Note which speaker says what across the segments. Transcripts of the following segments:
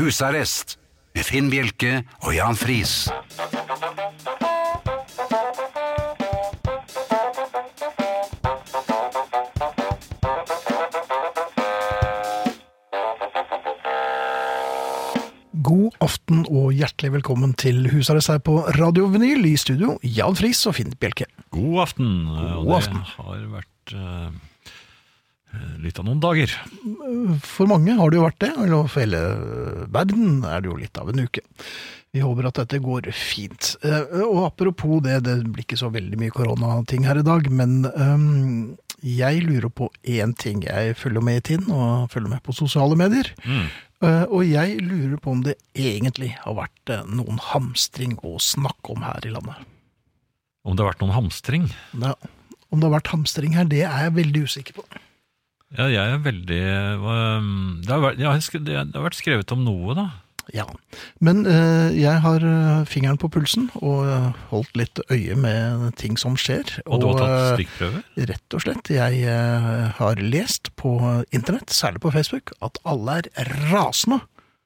Speaker 1: Husarrest med Finn Bjelke og Jan Friis.
Speaker 2: God aften og hjertelig velkommen til Husarrest her på Radio Vinyl i studio. Jan Friis og Finn Bjelke.
Speaker 3: God aften.
Speaker 2: God aften.
Speaker 3: Det har vært eh, litt av noen dager.
Speaker 2: For mange har det jo vært det, eller for hele verden er det jo litt av en uke. Vi håper at dette går fint. Eh, Og apropos det, det blir ikke så veldig mye koronating her i dag, men um, jeg lurer på én ting. Jeg følger med i tiden og følger med på sosiale medier.
Speaker 3: Mm.
Speaker 2: Uh, Og jeg lurer på om det egentlig har vært uh, noen hamstring å snakke om her i landet.
Speaker 3: Om det har vært noen hamstring?
Speaker 2: Ja, om det har vært hamstring her, det er jeg veldig usikker på.
Speaker 3: Ja, jeg er veldig eh, det, har vært, ja, det har vært skrevet om noe, da.
Speaker 2: Ja, men eh, jeg har eh, fingeren på pulsen og eh, holdt litt øye med ting som skjer.
Speaker 3: Og, du har tatt
Speaker 2: eh,
Speaker 3: stikkprøver?
Speaker 2: rett og slett, jeg eh, har lest på internett, særlig på Facebook, at alle er rasende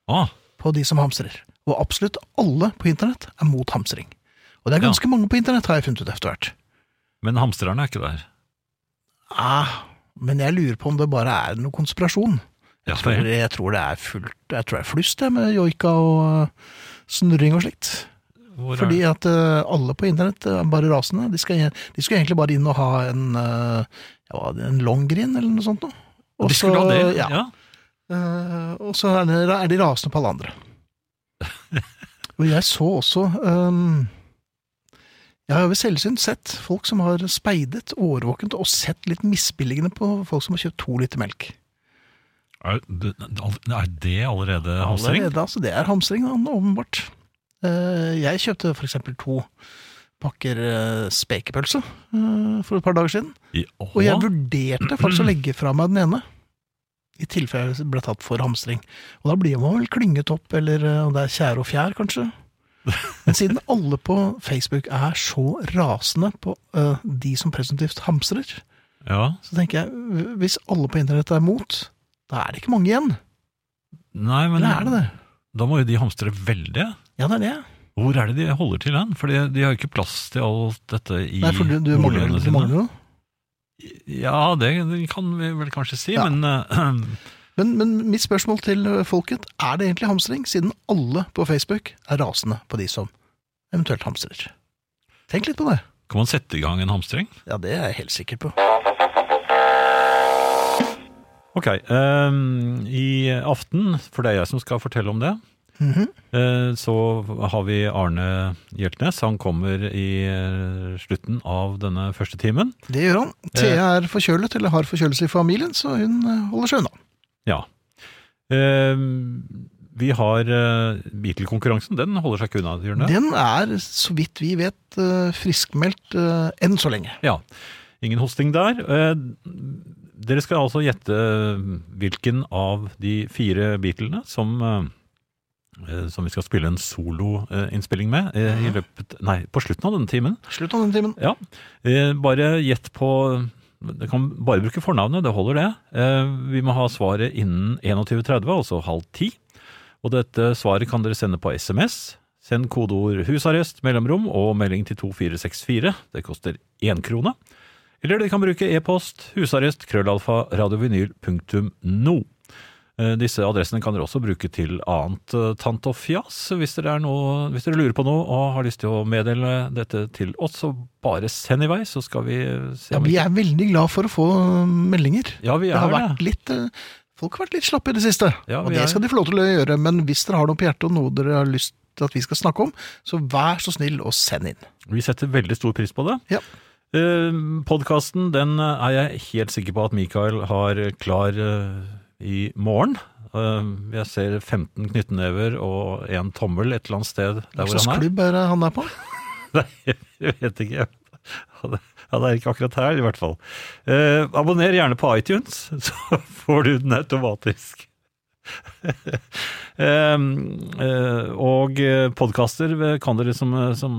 Speaker 3: Ah,
Speaker 2: på de som hamstrer. Og absolutt alle på internett er mot hamstring. Og det er
Speaker 3: Ja.
Speaker 2: ganske mange på internett, har jeg funnet ut etter hvert.
Speaker 3: men hamstrerne er ikke der.
Speaker 2: Ah, men jeg lurer på om det bare er noe konspirasjon. Jeg tror, jeg tror det er fullt Jeg tror det er flust det med joika og uh, snurring og slikt. Fordi at uh, alle på internett er bare rasende. De skal, de skal egentlig bare inn og ha en, ja, en longgrin eller noe sånt noe.
Speaker 3: Og de skulle ha det?
Speaker 2: ja.
Speaker 3: Ja.
Speaker 2: Uh, og så er, de, er de rasende på alle andre. og jeg så også um, Jeg har ved selvsyn sett folk som har speidet årvåkent og sett litt misbilligende på folk som har kjøpt to liter melk.
Speaker 3: Er, det, er det allerede hamstring?
Speaker 2: Allerede, altså, det er hamstring, åpenbart. Eh, Jeg kjøpte eksempel to pakker eh, spekepølse eh, for et par dager siden.
Speaker 3: I,
Speaker 2: Og jeg vurderte faktisk å legge fra meg den ene. I tilfelle jeg ble tatt for hamstring. Og da blir man vel klynget opp, eller om det er tjære og fjær, kanskje. Men siden alle på Facebook er så rasende på uh, de som presumptivt hamstrer,
Speaker 3: ja.
Speaker 2: så tenker jeg hvis alle på internett er mot, da er det ikke mange igjen.
Speaker 3: Nei, men
Speaker 2: Eller er det det?
Speaker 3: da må jo de hamstre veldig.
Speaker 2: Ja, det er det.
Speaker 3: Hvor er det de holder til hen? For de, har jo ikke plass til alt dette i
Speaker 2: Nei, for du, du mangler, jo noe.
Speaker 3: Ja, det kan vi vel kanskje si,
Speaker 2: Ja.
Speaker 3: men eh,
Speaker 2: Men, men mitt spørsmål til folket, er det egentlig hamstring, siden alle på Facebook er rasende på de som eventuelt hamstrer? Tenk litt på det.
Speaker 3: kan man sette i gang en hamstring?
Speaker 2: Ja, det er jeg helt sikker på.
Speaker 3: Ok, Um, i aften, for det er jeg som skal fortelle om det,
Speaker 2: mm
Speaker 3: -hmm. uh, så har vi Arne Hjeltnes. Han kommer i eh, slutten av denne første timen.
Speaker 2: Det gjør han. Thea er forkjølet, eller har forkjølelse i familien, så hun holder seg unna.
Speaker 3: Ja. Ehm, vi har uh, Beatle-konkurransen, den holder seg ikke unna, gjør den
Speaker 2: er, så vidt vi vet, friskmeldt ø, enn så lenge.
Speaker 3: Ja. Ingen hosting der. Eh, dere skal altså gjette hvilken av de fire Beatlene som, eh, som vi skal spille en soloinnspilling med eh, i løpet, nei, på slutten av denne timen.
Speaker 2: Slutt av denne timen.
Speaker 3: Ja, eh, bare gjett på Det kan bare bruke fornavnet, det holder det. Eh, vi må ha svaret innen 21.30, altså halv ti. Og dette svaret kan dere sende på SMS. Send kodeord 'husarrest', mellomrom og melding til 2464. Det koster én krone. Eller dere kan bruke e-post husarrest krøllalfa radiovinyl.no. Eh, Disse adressene kan dere også bruke til annet eh, tant og fjas. Hvis dere, er noe, hvis dere lurer på noe og har lyst til å meddele dette til oss, så bare send i vei, så skal vi se
Speaker 2: Ja, vi er veldig glad for å få meldinger.
Speaker 3: Ja, vi
Speaker 2: Det har
Speaker 3: er
Speaker 2: vært
Speaker 3: det.
Speaker 2: litt Folk har vært litt slappe i det siste,
Speaker 3: Ja,
Speaker 2: og det
Speaker 3: er-
Speaker 2: skal de få lov til å gjøre. Men hvis dere har noe på hjertet og noe dere har lyst til at vi skal snakke om, så vær så snill og send inn.
Speaker 3: Vi setter veldig stor pris på det.
Speaker 2: Ja.
Speaker 3: Eh, Podkasten den er jeg helt sikker på at Mikael har klar eh, i morgen. Eh, jeg ser 15 knyttnever og en tommel et eller annet sted der hvor han er.
Speaker 2: klubb er det han er på?
Speaker 3: Nei, jeg vet ikke. Han er- er ikke akkurat her, i hvert fall. Eh, abonner gjerne på iTunes, så får du den automatisk. Eh, eh, og podkaster kan dere, som, som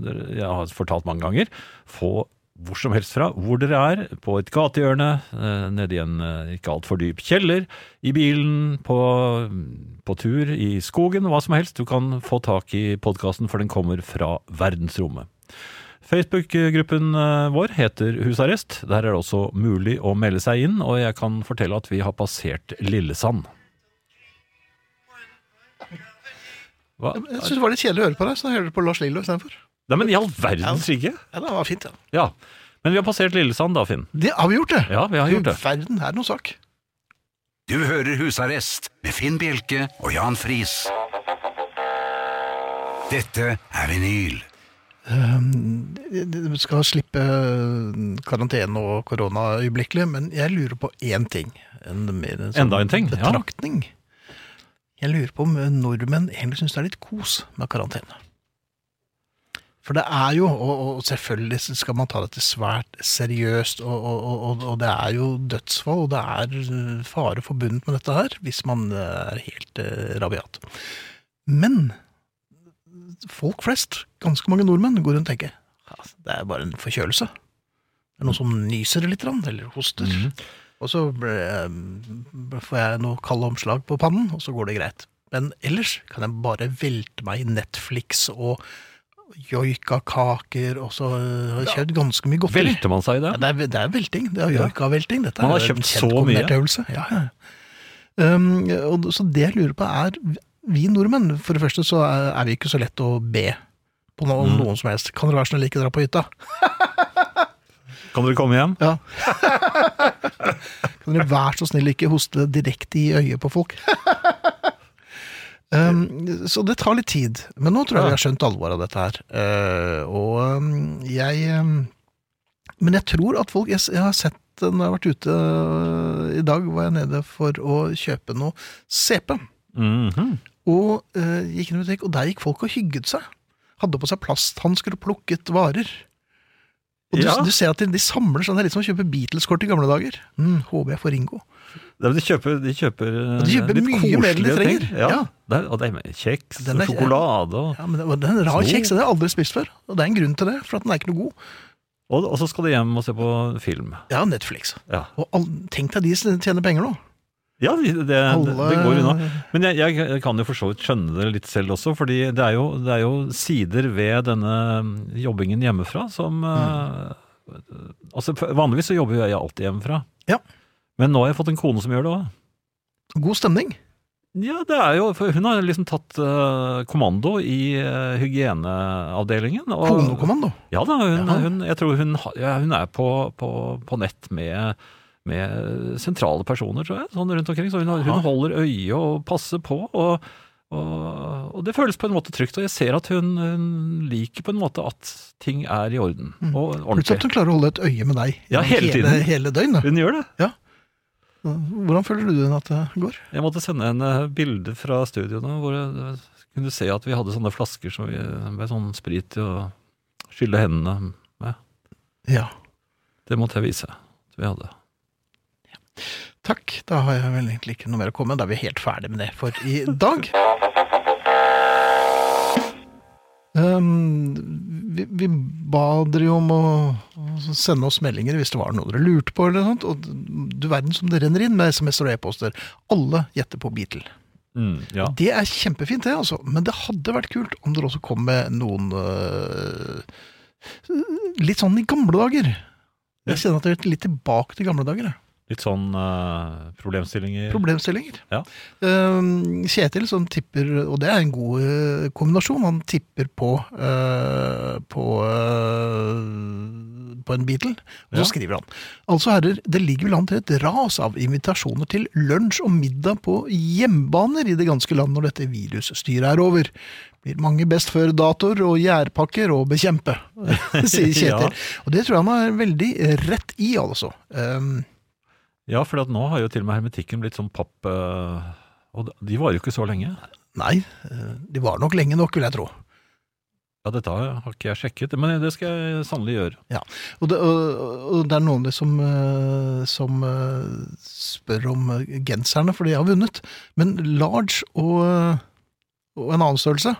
Speaker 3: dere, jeg har fortalt mange ganger, få hvor som helst fra, hvor dere er, på et gatehjørne, eh, nede i en eh, ikke altfor dyp kjeller, i bilen, på, på tur, i skogen, hva som helst. Du kan få tak i podkasten, for den kommer fra verdensrommet. Facebook-gruppen eh, vår heter Husarrest. Der er det også mulig å melde seg inn, og jeg kan fortelle at vi har passert Lillesand. Hva?
Speaker 2: Jeg syns det var litt kjedelig å høre på deg, så da hører du på Lars Lillo istedenfor.
Speaker 3: Nei, men i all verdens rike!
Speaker 2: Ja, det var fint, ja.
Speaker 3: Ja. Men vi har passert Lillesand da, Finn.
Speaker 2: Det har vi gjort, det.
Speaker 3: Ja, vi har gjort det.
Speaker 2: Du verden, er det noen sak?
Speaker 1: Du hører Husarrest med Finn Bjelke og Jan Friis. Dette er vinyl.
Speaker 2: Du skal slippe karantene og korona øyeblikkelig, men jeg lurer på én ting. En, mer en sånn
Speaker 3: Enda en ting, ja.
Speaker 2: Betraktning. Jeg lurer på om nordmenn egentlig syns det er litt kos med karantene. For det er jo, og, og selvfølgelig skal man ta dette svært seriøst, og, og, og, det er jo dødsfall, og det er eh, fare forbundet med dette her, hvis man eh, er helt eh, rabiat. Men folk flest, ganske mange nordmenn, går rundt og tenker at det er bare en forkjølelse. Det er noen som nyser litt, eller hoster.
Speaker 3: Mhm.
Speaker 2: Og så ble- får jeg noe kalde omslag på pannen, og så går det greit. Men ellers kan jeg bare velte meg i Netflix og joikakaker, og så øh, har jeg kjøpt ganske mye godteri.
Speaker 3: Velter man seg i det?
Speaker 2: Ja, det, er, det er velting. Det er joikavelting. Dette
Speaker 3: Man har kjøpt så mye.
Speaker 2: øvelse. Ja, ja. Um, og, så det jeg lurer på er, vi nordmenn, for det første så er, er vi ikke så lett å be på noe,
Speaker 3: Mm.
Speaker 2: noen som helst. Kan dere være snill ikke dra på hytta?
Speaker 3: Kan dere komme hjem?
Speaker 2: Ja. kan dere være så snill ikke hoste direkte i øyet på folk? um, så det tar litt tid. Men nå tror jeg vi har skjønt alvoret av dette her. Uh, og um, jeg um, Men jeg tror at folk Jeg, jeg har sett når jeg har vært ute uh, I dag var jeg nede for å kjøpe noe CP.
Speaker 3: Mhm.
Speaker 2: Og uh, gikk inn i butikk, og der gikk folk og hygget seg. Hadde på seg plasthansker og plukket varer. Og du,
Speaker 3: Ja.
Speaker 2: du ser at de, de samler sånn, det er litt som å kjøpe Beatles-kort i gamle dager. Mm, håper jeg får Ringo.
Speaker 3: Ja, De kjøper, de kjøper, eh,
Speaker 2: de kjøper
Speaker 3: litt
Speaker 2: mye mer enn de trenger.
Speaker 3: ting. Ja.
Speaker 2: Ja.
Speaker 3: Og det er med kjeks
Speaker 2: er,
Speaker 3: og sjokolade. Og,
Speaker 2: Ja, men det, det er en rar
Speaker 3: Så-
Speaker 2: kjeks, det har jeg aldri spist før. Og det er en grunn til det, for den er ikke noe god.
Speaker 3: og, og så skal de hjem og se på film.
Speaker 2: Ja, Netflix.
Speaker 3: Ja,
Speaker 2: Og all, tenk deg de tjener penger nå.
Speaker 3: Ja det, det, det, går unna. Men jeg, jeg kan jo for så vidt skjønne det litt selv også, fordi det er jo, det er jo sider ved denne jobbingen hjemmefra som eh, Altså, Vanligvis så jobber jo jeg alltid hjemmefra.
Speaker 2: Ja.
Speaker 3: Men nå har jeg fått en kone som gjør det òg.
Speaker 2: God stemning.
Speaker 3: Ja, det er jo, for hun har liksom tatt uh, kommando i uh, hygieneavdelingen. og-
Speaker 2: Konokommando.
Speaker 3: Ja da, hun,
Speaker 2: Ja.
Speaker 3: hun, jeg tror hun, ja, hun er på, på, på nett med, med sentrale personer, tror jeg, sånn rundt omkring. Så hun, hun holder øye og passer på, og, og, og det føles på en måte trygt. Og jeg ser at hun, hun liker på en måte at ting er i orden
Speaker 2: Mm.
Speaker 3: og
Speaker 2: Plutselig at hun klarer å holde et øye med deg
Speaker 3: Ja, hele, hele
Speaker 2: hele døgnet.
Speaker 3: Hun gjør det.
Speaker 2: Hvordan føler du den at det går?
Speaker 3: Jeg måtte sende henne bilde fra studio nå, hvor jeg kunne se at vi hadde sånne flasker som vi, med sånn sprit til å skylle hendene med.
Speaker 2: Ja.
Speaker 3: Det måtte jeg vise at vi hadde.
Speaker 2: Takk. Da har jeg vel egentlig ikke noe mer å komme. Da er vi helt ferdig med det for i dag. Um, vi, vi ba dere jo om å, å sende oss meldinger hvis det var noe dere lurte på. eller sånt, Og du verden som det renner inn med SMS-er og e-poster. Alle gjetter på Beatle.
Speaker 3: Mm, ja.
Speaker 2: Det er kjempefint, det, altså. Men det hadde vært kult om dere også kom med noen uh, Litt sånn i gamle dager. Jeg kjenner at jeg er litt tilbake til gamle dager. jeg.
Speaker 3: Litt sånn uh, problemstillinger.
Speaker 2: Problemstillinger.
Speaker 3: Ja.
Speaker 2: Uh, Kjetil som tipper, og det er en god øh, kombinasjon, han tipper på øh, på, på en Beatle, og så
Speaker 3: Ja.
Speaker 2: skriver han. Altså herrer, det ligger vel an til et ras av invitasjoner til lunsj og middag på hjemmebaner i det ganske land når dette virusstyret er over. Blir mange best før-datoer og gjærpakker å bekjempe, sier Kjetil.
Speaker 3: Ja.
Speaker 2: Og det tror jeg han har veldig rett i, altså. Um,
Speaker 3: Ja, for at nå har jo til og med hermetikken blitt sånn papp eh, Og de varer jo ikke så lenge.
Speaker 2: nei, øh, de var nok lenge nok, vil jeg tro.
Speaker 3: Ja, dette har ikke jeg sjekket, men det skal jeg sannelig gjøre.
Speaker 2: Og det, og, og det er noen som, eh, som eh, spør om eh, genserne, for de har vunnet. Men large og, eh, og en annen størrelse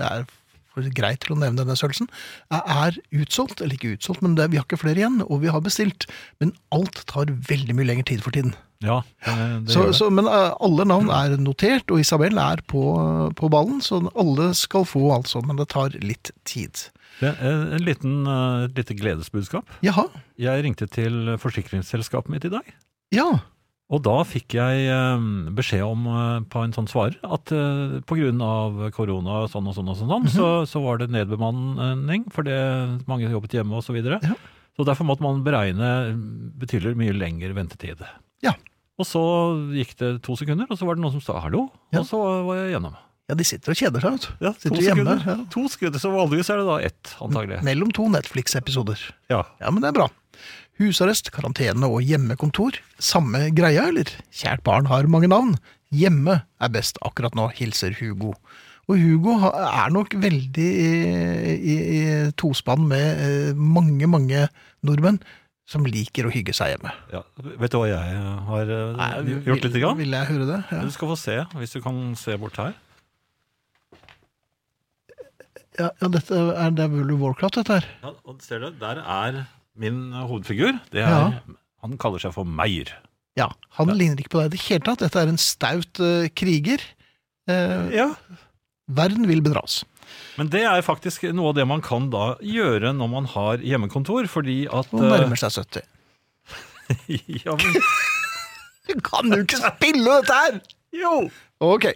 Speaker 2: er greit til å nevne denne størrelsen, er utsolgt. Eller ikke utsolgt, men det, vi har ikke flere igjen, og vi har bestilt. Men alt tar veldig mye lengre tid for tiden.
Speaker 3: Ja, det
Speaker 2: Så,
Speaker 3: det.
Speaker 2: så, men eh, alle navn er notert, og Isabel er på, på ballen, så alle skal få, altså. Men det tar litt tid.
Speaker 3: En liten, eh, et lite gledesbudskap.
Speaker 2: Jaha.
Speaker 3: Jeg ringte til forsikringsselskapet mitt i dag.
Speaker 2: Ja.
Speaker 3: Og da fikk jeg eh, beskjed om eh, på en sånn svarer at pga. på grunn av korona sånn og sånn, og sånn,
Speaker 2: -hmm.
Speaker 3: så, så var det nedbemanning, fordi mange jobbet hjemme og så videre.
Speaker 2: Ja.
Speaker 3: Så derfor måtte man beregne betydelig mye lengre ventetid.
Speaker 2: Ja.
Speaker 3: Og så gikk det to sekunder, og så var det noen som sa hallo,
Speaker 2: Ja.
Speaker 3: og så var jeg gjennom.
Speaker 2: ja, de sitter og kjeder seg, vet du.
Speaker 3: Ja, to
Speaker 2: Sitter hjemme,
Speaker 3: sekunder.
Speaker 2: ja.
Speaker 3: To sekunder, så vanligvis er det da ett, antagelig.
Speaker 2: Mellom to Netflix-episoder.
Speaker 3: Ja.
Speaker 2: Ja, men det er bra. Husarrest, karantene og hjemmekontor. Samme greia, eller? Kjært barn har mange navn. Hjemme er best akkurat nå, hilser Hugo. Og Hugo er nok veldig i, i, i tospann med eh, mange, mange nordmenn som liker å hygge seg hjemme.
Speaker 3: ja. Vet du hva jeg har eh, gjort
Speaker 2: litt
Speaker 3: lite grann?
Speaker 2: Vil jeg høre det? Ja.
Speaker 3: Du skal få se, hvis du kan se bort her.
Speaker 2: Ja, ja, dette er, det er World of Warcraft, dette her.
Speaker 3: Ja, og ser du, der er min hovedfigur. Det er,
Speaker 2: Ja.
Speaker 3: Han kaller seg for Meyer.
Speaker 2: Ja, Han ligner ikke på deg i det hele tatt. Dette er en staut eh, kriger. Eh,
Speaker 3: Ja.
Speaker 2: verden vil bedras.
Speaker 3: Men det er faktisk noe av det man kan da gjøre når man har hjemmekontor, fordi at
Speaker 2: Og nærmer seg 70.
Speaker 3: eh, ja, men,
Speaker 2: Du kan jo ikke spille dette her!
Speaker 3: Jo!
Speaker 2: Ok.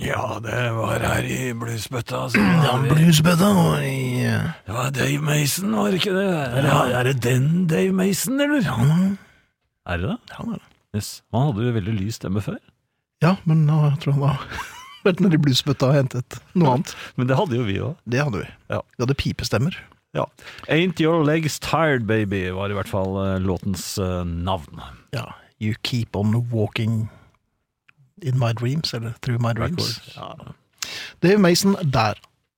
Speaker 3: Ja, det var her i bluesbøtta. Så
Speaker 2: Ja, bluesbøtta og i
Speaker 3: det var Dave Mason, var det ikke det? Eller er det den Dave Mason, eller?
Speaker 2: Ja,
Speaker 3: Er det det?
Speaker 2: ja,
Speaker 3: Yes. Han hadde jo veldig lys stemme før.
Speaker 2: ja, men nå tror jeg han har vært når de bluesbøtta og hentet noe annet.
Speaker 3: Men det hadde jo vi òg.
Speaker 2: Det hadde vi.
Speaker 3: Ja.
Speaker 2: Vi hadde pipestemmer.
Speaker 3: Ja. Ain't Your Legs Tired Baby var i hvert fall eh, låtens eh, navn.
Speaker 2: Ja. You keep on walking in my dreams, eller through my dreams. Ja. Dave Mason der,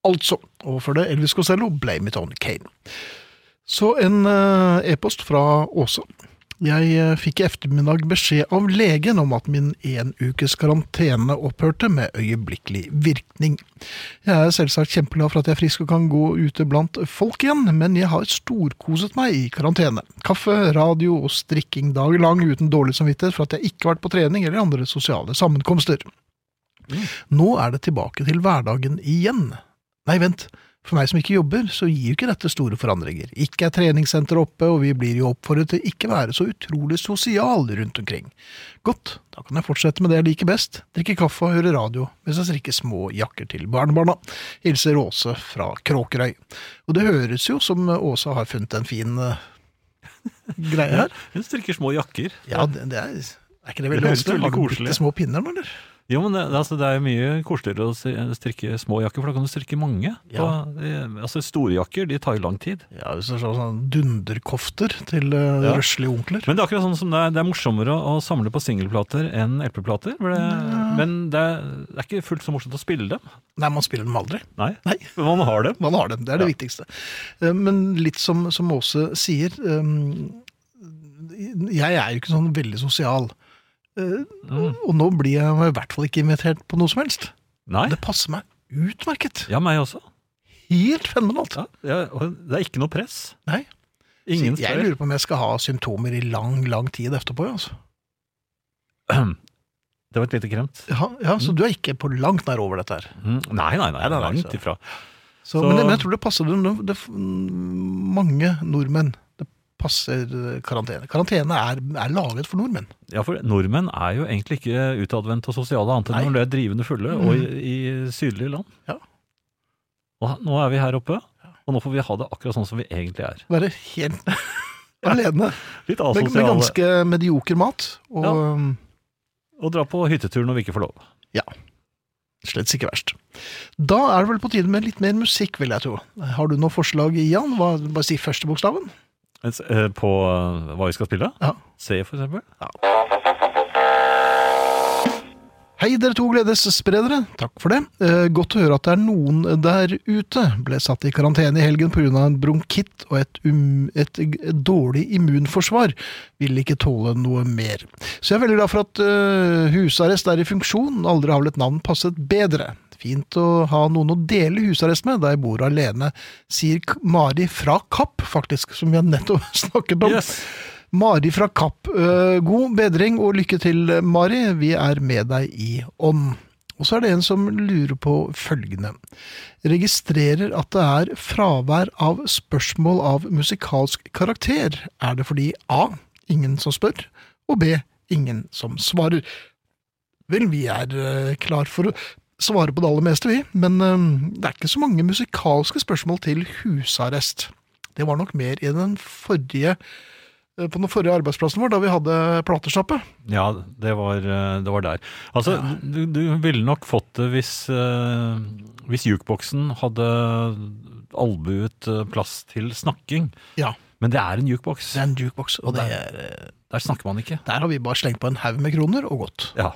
Speaker 2: altså. Og for det Elvis Costello, Blame It On Kane. Så en eh, e-post fra Åse. Jeg eh, fikk i ettermiddag beskjed av legen om at min én ukes karantene opphørte med øyeblikkelig virkning. Jeg er selvsagt kjempeglad for at jeg er frisk og kan gå ute blant folk igjen, men jeg har storkoset meg i karantene. Kaffe, radio og strikking dagen lang uten dårlig samvittighet for at jeg ikke har vært på trening eller andre sosiale sammenkomster. Nå er det tilbake til hverdagen igjen. Nei, vent. For meg som ikke jobber, så gir jo ikke dette store forandringer. Ikke er treningssenteret oppe, og vi blir jo oppfordret til ikke være så utrolig sosial rundt omkring. Godt, da kan jeg fortsette med det jeg liker best. Drikke kaffe og høre radio, mens jeg strikker små jakker til barnebarna. Hilser Åse fra Kråkerøy. Og det høres jo som Åse har funnet en fin eh, greie her.
Speaker 3: Hun strikker små jakker.
Speaker 2: Ja, det, det er, er ikke det
Speaker 3: Det
Speaker 2: veldig vanskelig? Lage
Speaker 3: koselig.
Speaker 2: bitte små pinner, eller?
Speaker 3: Jo, men det, altså, det er jo mye koseligere å strikke små jakker, for da kan du strikke mange.
Speaker 2: Ja.
Speaker 3: Og, eh, altså, store jakker de tar jo lang tid.
Speaker 2: Ja, hvis det er sånn, dunderkofter til uh,
Speaker 3: Ja.
Speaker 2: røslige onkler.
Speaker 3: Men det er akkurat sånn som det er, det er morsommere å, å samle på singelplater enn LP-plater. Men det er, det er ikke fullt så morsomt å spille dem.
Speaker 2: Nei, man spiller dem aldri.
Speaker 3: Nei,
Speaker 2: Nei,
Speaker 3: men man har dem.
Speaker 2: man har dem. Det er det viktigste. Eh, Men litt som, som Åse sier, um, jeg er jo ikke sånn veldig sosial. Eh,
Speaker 3: Mm.
Speaker 2: Og nå blir jeg i hvert fall ikke invitert på noe som helst.
Speaker 3: Nei,
Speaker 2: Det passer meg utmerket.
Speaker 3: ja, meg også.
Speaker 2: Helt fenomenalt.
Speaker 3: Ja, ja, og det er ikke noe press.
Speaker 2: Nei.
Speaker 3: Ingen
Speaker 2: jeg lurer på om jeg skal ha symptomer i lang, lang tid etterpå. Altså.
Speaker 3: Det var et lite kremt.
Speaker 2: Ja, ja, Så du er ikke på langt nær over dette her.
Speaker 3: Mm. Nei, nei, nei, langt ifra.
Speaker 2: Så,
Speaker 3: Så-
Speaker 2: men jeg tror det passer det, det, mange nordmenn. Passer karantene. Karantene er, er laget for nordmenn.
Speaker 3: Ja, for nordmenn er jo egentlig ikke utadvendt og sosiale annet enn når de er drivende fulle,
Speaker 2: Mm.
Speaker 3: og i, i sydlige land.
Speaker 2: Ja.
Speaker 3: Og nå er vi her oppe, og nå får vi ha det akkurat sånn som vi egentlig er.
Speaker 2: Være helt alene.
Speaker 3: Litt
Speaker 2: Med, med ganske medioker mat. Og ja.
Speaker 3: Og dra på hyttetur når vi ikke får lov. Ja.
Speaker 2: slett ikke verst. Da er det vel på tide med litt mer musikk, vil jeg tro. Har du noe forslag, Jan? Hva, bare si første bokstaven.
Speaker 3: Eh, På eh, hva vi skal spille?
Speaker 2: Ja.
Speaker 3: C, for eksempel.
Speaker 2: Hei, dere to gledesspredere. Takk for det. Eh, godt å høre at det er noen der ute. Ble satt i karantene i helgen pga. en bronkitt og et, um, et, dårlig immunforsvar. Vil ikke tåle noe mer. Så jeg er veldig glad for at uh, husarrest er i funksjon. Aldri har vel et navn passet bedre. Fint å ha noen å dele husarrest med da jeg bor alene, sier Mari fra Kapp, faktisk, som vi har nettopp snakket om.
Speaker 3: Yes.
Speaker 2: Mari fra Kapp, god bedring og lykke til, Mari. Vi er med deg i ånd. Og så er det en som lurer på følgende. Registrerer at det er fravær av spørsmål av musikalsk karakter. Er det fordi A. Ingen som spør, og B. Ingen som svarer. Vel, vi er klar for å svare på det aller meste, vi. Men øh, det er ikke så mange musikalske spørsmål til husarrest. Det var nok mer i den forrige eh, på den forrige arbeidsplassen vår, da vi hadde platesjappe.
Speaker 3: Ja, det var, eh, det var der. Altså, du, du ville nok fått det hvis, uh, hvis jukeboksen hadde albuet plass til snakking.
Speaker 2: Ja,
Speaker 3: Men det er en jukeboks.
Speaker 2: det er en jukeboks. og det
Speaker 3: der- Der snakker man ikke.
Speaker 2: der har vi bare slengt på en haug med kroner og gått.
Speaker 3: Ja.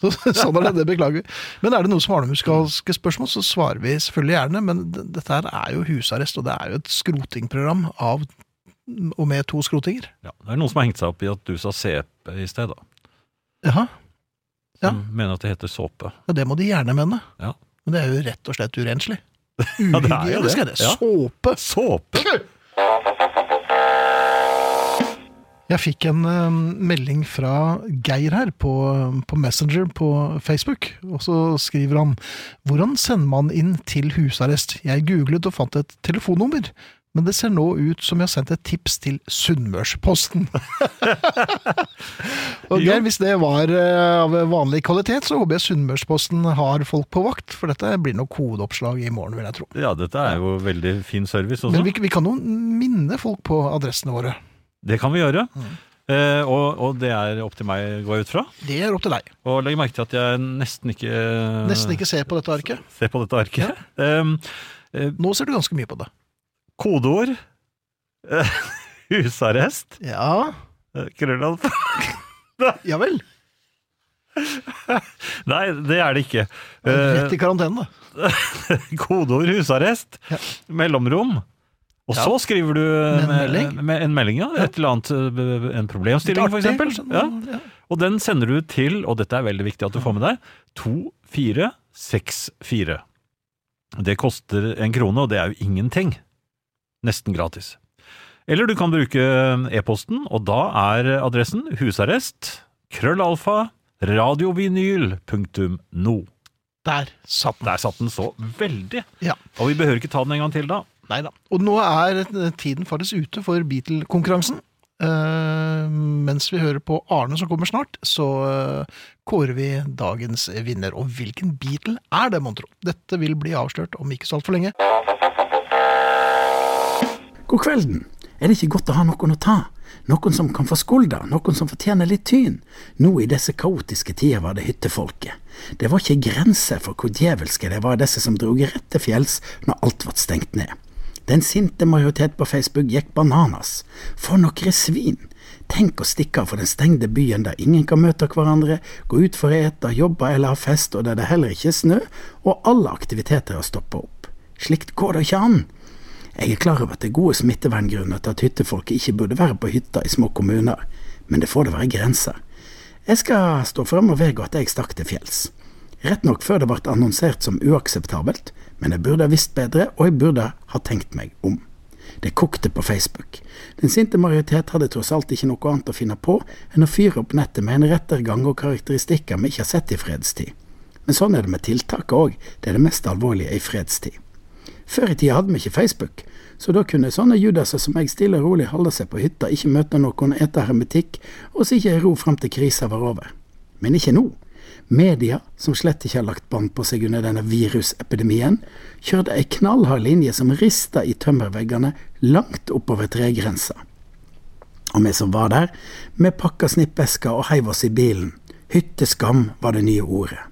Speaker 2: Så, sånn er det, det beklager vi. Men er det noen som har noen muskalske spørsmål, så svarer vi selvfølgelig gjerne. Men dette her er jo husarrest, og det er jo et skrotingprogram av og med to skrotinger.
Speaker 3: ja. Det er noen som har hengt seg opp i at du sa CP i sted, da.
Speaker 2: Jaha, Ja.
Speaker 3: Som mener at det heter såpe.
Speaker 2: ja, det må de gjerne mene.
Speaker 3: Ja.
Speaker 2: Men det er jo rett og slett urenslig.
Speaker 3: Ja, det er jo det.
Speaker 2: Det. Såpe.
Speaker 3: Såpe?
Speaker 2: Jeg fikk en uh, melding fra Geir her på, på Messenger på Facebook, og så skriver han Hvordan sender man inn til husarrest? Jeg googlet og fant et telefonnummer, men det ser nå ut som jeg har sendt et tips til Sunnmørsposten. og Geir, hvis det var eh, av vanlig kvalitet, så håper jeg Sunnmørsposten har folk på vakt, for dette blir nok hovedoppslag i morgen, vil jeg tro.
Speaker 3: Ja, dette er jo veldig fin service også.
Speaker 2: Men vi, vi kan jo minne folk på adressene våre.
Speaker 3: Det kan vi gjøre.
Speaker 2: Mm.
Speaker 3: Eh, og, og det er opp til meg, går jeg ut fra.
Speaker 2: Det er opp til deg.
Speaker 3: Og legg merke til at jeg nesten ikke
Speaker 2: Nesten ikke ser på dette arket.
Speaker 3: ser på dette arket. Ja. eh,
Speaker 2: Nå ser du ganske mye på det.
Speaker 3: kodeord eh, husarrest
Speaker 2: Ja,
Speaker 3: Krøllalf.
Speaker 2: ja vel.
Speaker 3: Nei, det er det ikke. Eh,
Speaker 2: Rett i karantene. da.
Speaker 3: kodeord husarrest,
Speaker 2: Ja.
Speaker 3: mellomrom. Og så skriver du
Speaker 2: Med en
Speaker 3: med-
Speaker 2: melding.
Speaker 3: Med en melding, ja. Et eller annet, eh, en problemstilling, for eksempel. Ja.
Speaker 2: Ja.
Speaker 3: Og den sender du til, og dette er veldig viktig at du får med deg, 2464. Det koster en krone, og det er jo ingenting. Nesten gratis. Eller du kan bruke e-posten, og da er adressen husarrest, krøllalfa, radiovinyl.no.
Speaker 2: Der satt den.
Speaker 3: Der satt den så veldig.
Speaker 2: Ja.
Speaker 3: Og vi behøver ikke ta den en gang til da.
Speaker 2: Nei da. Og nå er tiden faktisk ute for Beatle-konkurransen. Uh, mens vi hører på Arne som kommer snart, så uh, kårer vi dagens vinner. Og hvilken Beatle er det, mon tro? Dette vil bli avslørt om ikke så altfor lenge.
Speaker 4: God kvelden. Er det ikke godt å ha noen å ta? Noen som kan få skulda, noen som fortjener litt tyn? Nå i disse kaotiske tider var det hyttefolket. Det var ikke grenser for hvor djevelske det var disse som drog rett til fjells når alt ble stengt ned. Den sinte majoritet på Facebook gikk bananas. For nokre svin! Tenk å stikke av for den stengte byen der ingen kan møte hverandre, gå ut for å ete, jobbe eller ha fest, og der det heller ikke er snø, og alle aktiviteter har stoppa opp. Slikt går det ikke an. Jeg er klar over at det er gode smitteverngrunner til at hyttefolket ikke burde være på hytta i små kommuner, men det får da være grenser. Jeg skal stå frem og vedgå at jeg stakk til fjells. Rett nok før det ble annonsert som uakseptabelt, men jeg burde ha visst bedre, og jeg burde ha tenkt meg om. Det kokte på Facebook. Den sinte majoritet hadde tross alt ikke noe annet å finne på enn å fyre opp nettet med en rettergang og karakteristikker vi ikke har sett i fredstid. Men sånn er det med tiltaket òg, det er det mest alvorlige i fredstid. Før i tida hadde vi ikke Facebook, så da kunne sånne judaser som jeg stille og rolig holde seg på hytta, ikke møte noen, ete hermetikk og sitte i ro fram til krisa var over. Men ikke nå. Media, som slett ikke har lagt bånd på seg under denne virusepidemien, kjørte ei knallhard linje som rista i tømmerveggene langt oppover tregrensa. Og vi som var der, vi pakka snippveska og heiv oss i bilen. Hytteskam var det nye ordet.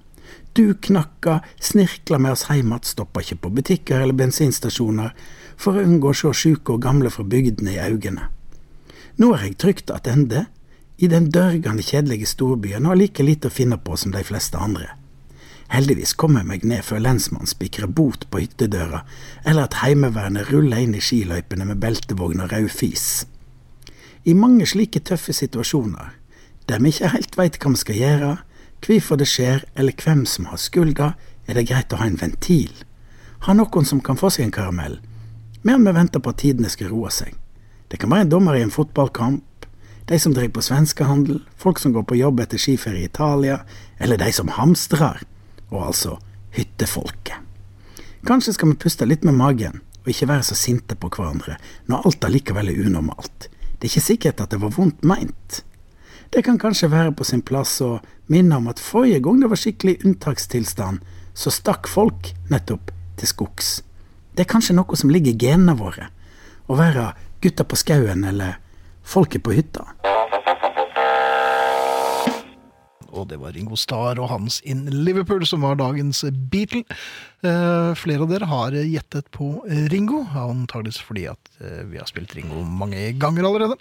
Speaker 4: Du knakka, snirkla med oss heim att, stoppa ikke på butikker eller bensinstasjoner for å unngå å se sjuke og gamle fra bygdene i øynene. Nå er jeg trygt attende i den dørgende kjedelige storbyen og har like lite å finne på som de fleste andre. Heldigvis kom jeg meg ned før lensmannen spikrer bot på hyttedøra, eller at Heimevernet ruller inn i skiløypene med beltevogn og rød fis. I mange slike tøffe situasjoner, der vi ikke helt veit hva vi skal gjøre, hvorfor det skjer eller hvem som har skulda, Er det greit å ha en ventil? Ha noen som kan få seg en karamell, mens vi venter på at tidene skal roe seg. Det kan være en dommer i en fotballkamp, de som driver på svenskehandel, folk som går på jobb etter skiferie i Italia, eller de som hamstrer, og altså hyttefolket. Kanskje skal vi puste litt med magen, og ikke være så sinte på hverandre når alt allikevel er unormalt. Det er ikke sikkert at det var vondt meint. Det kan kanskje være på sin plass å minne om at forrige gang det var skikkelig unntakstilstand, så stakk folk nettopp til skogs. Det er kanskje noe som ligger i genene våre, å være gutta på skauen eller folket på hytta.
Speaker 2: Og det var Ringo Starr og hans In Liverpool som var dagens Beatle. Eh, flere av dere har gjettet på Ringo, antakeligvis fordi at eh, vi har spilt Ringo mange ganger allerede.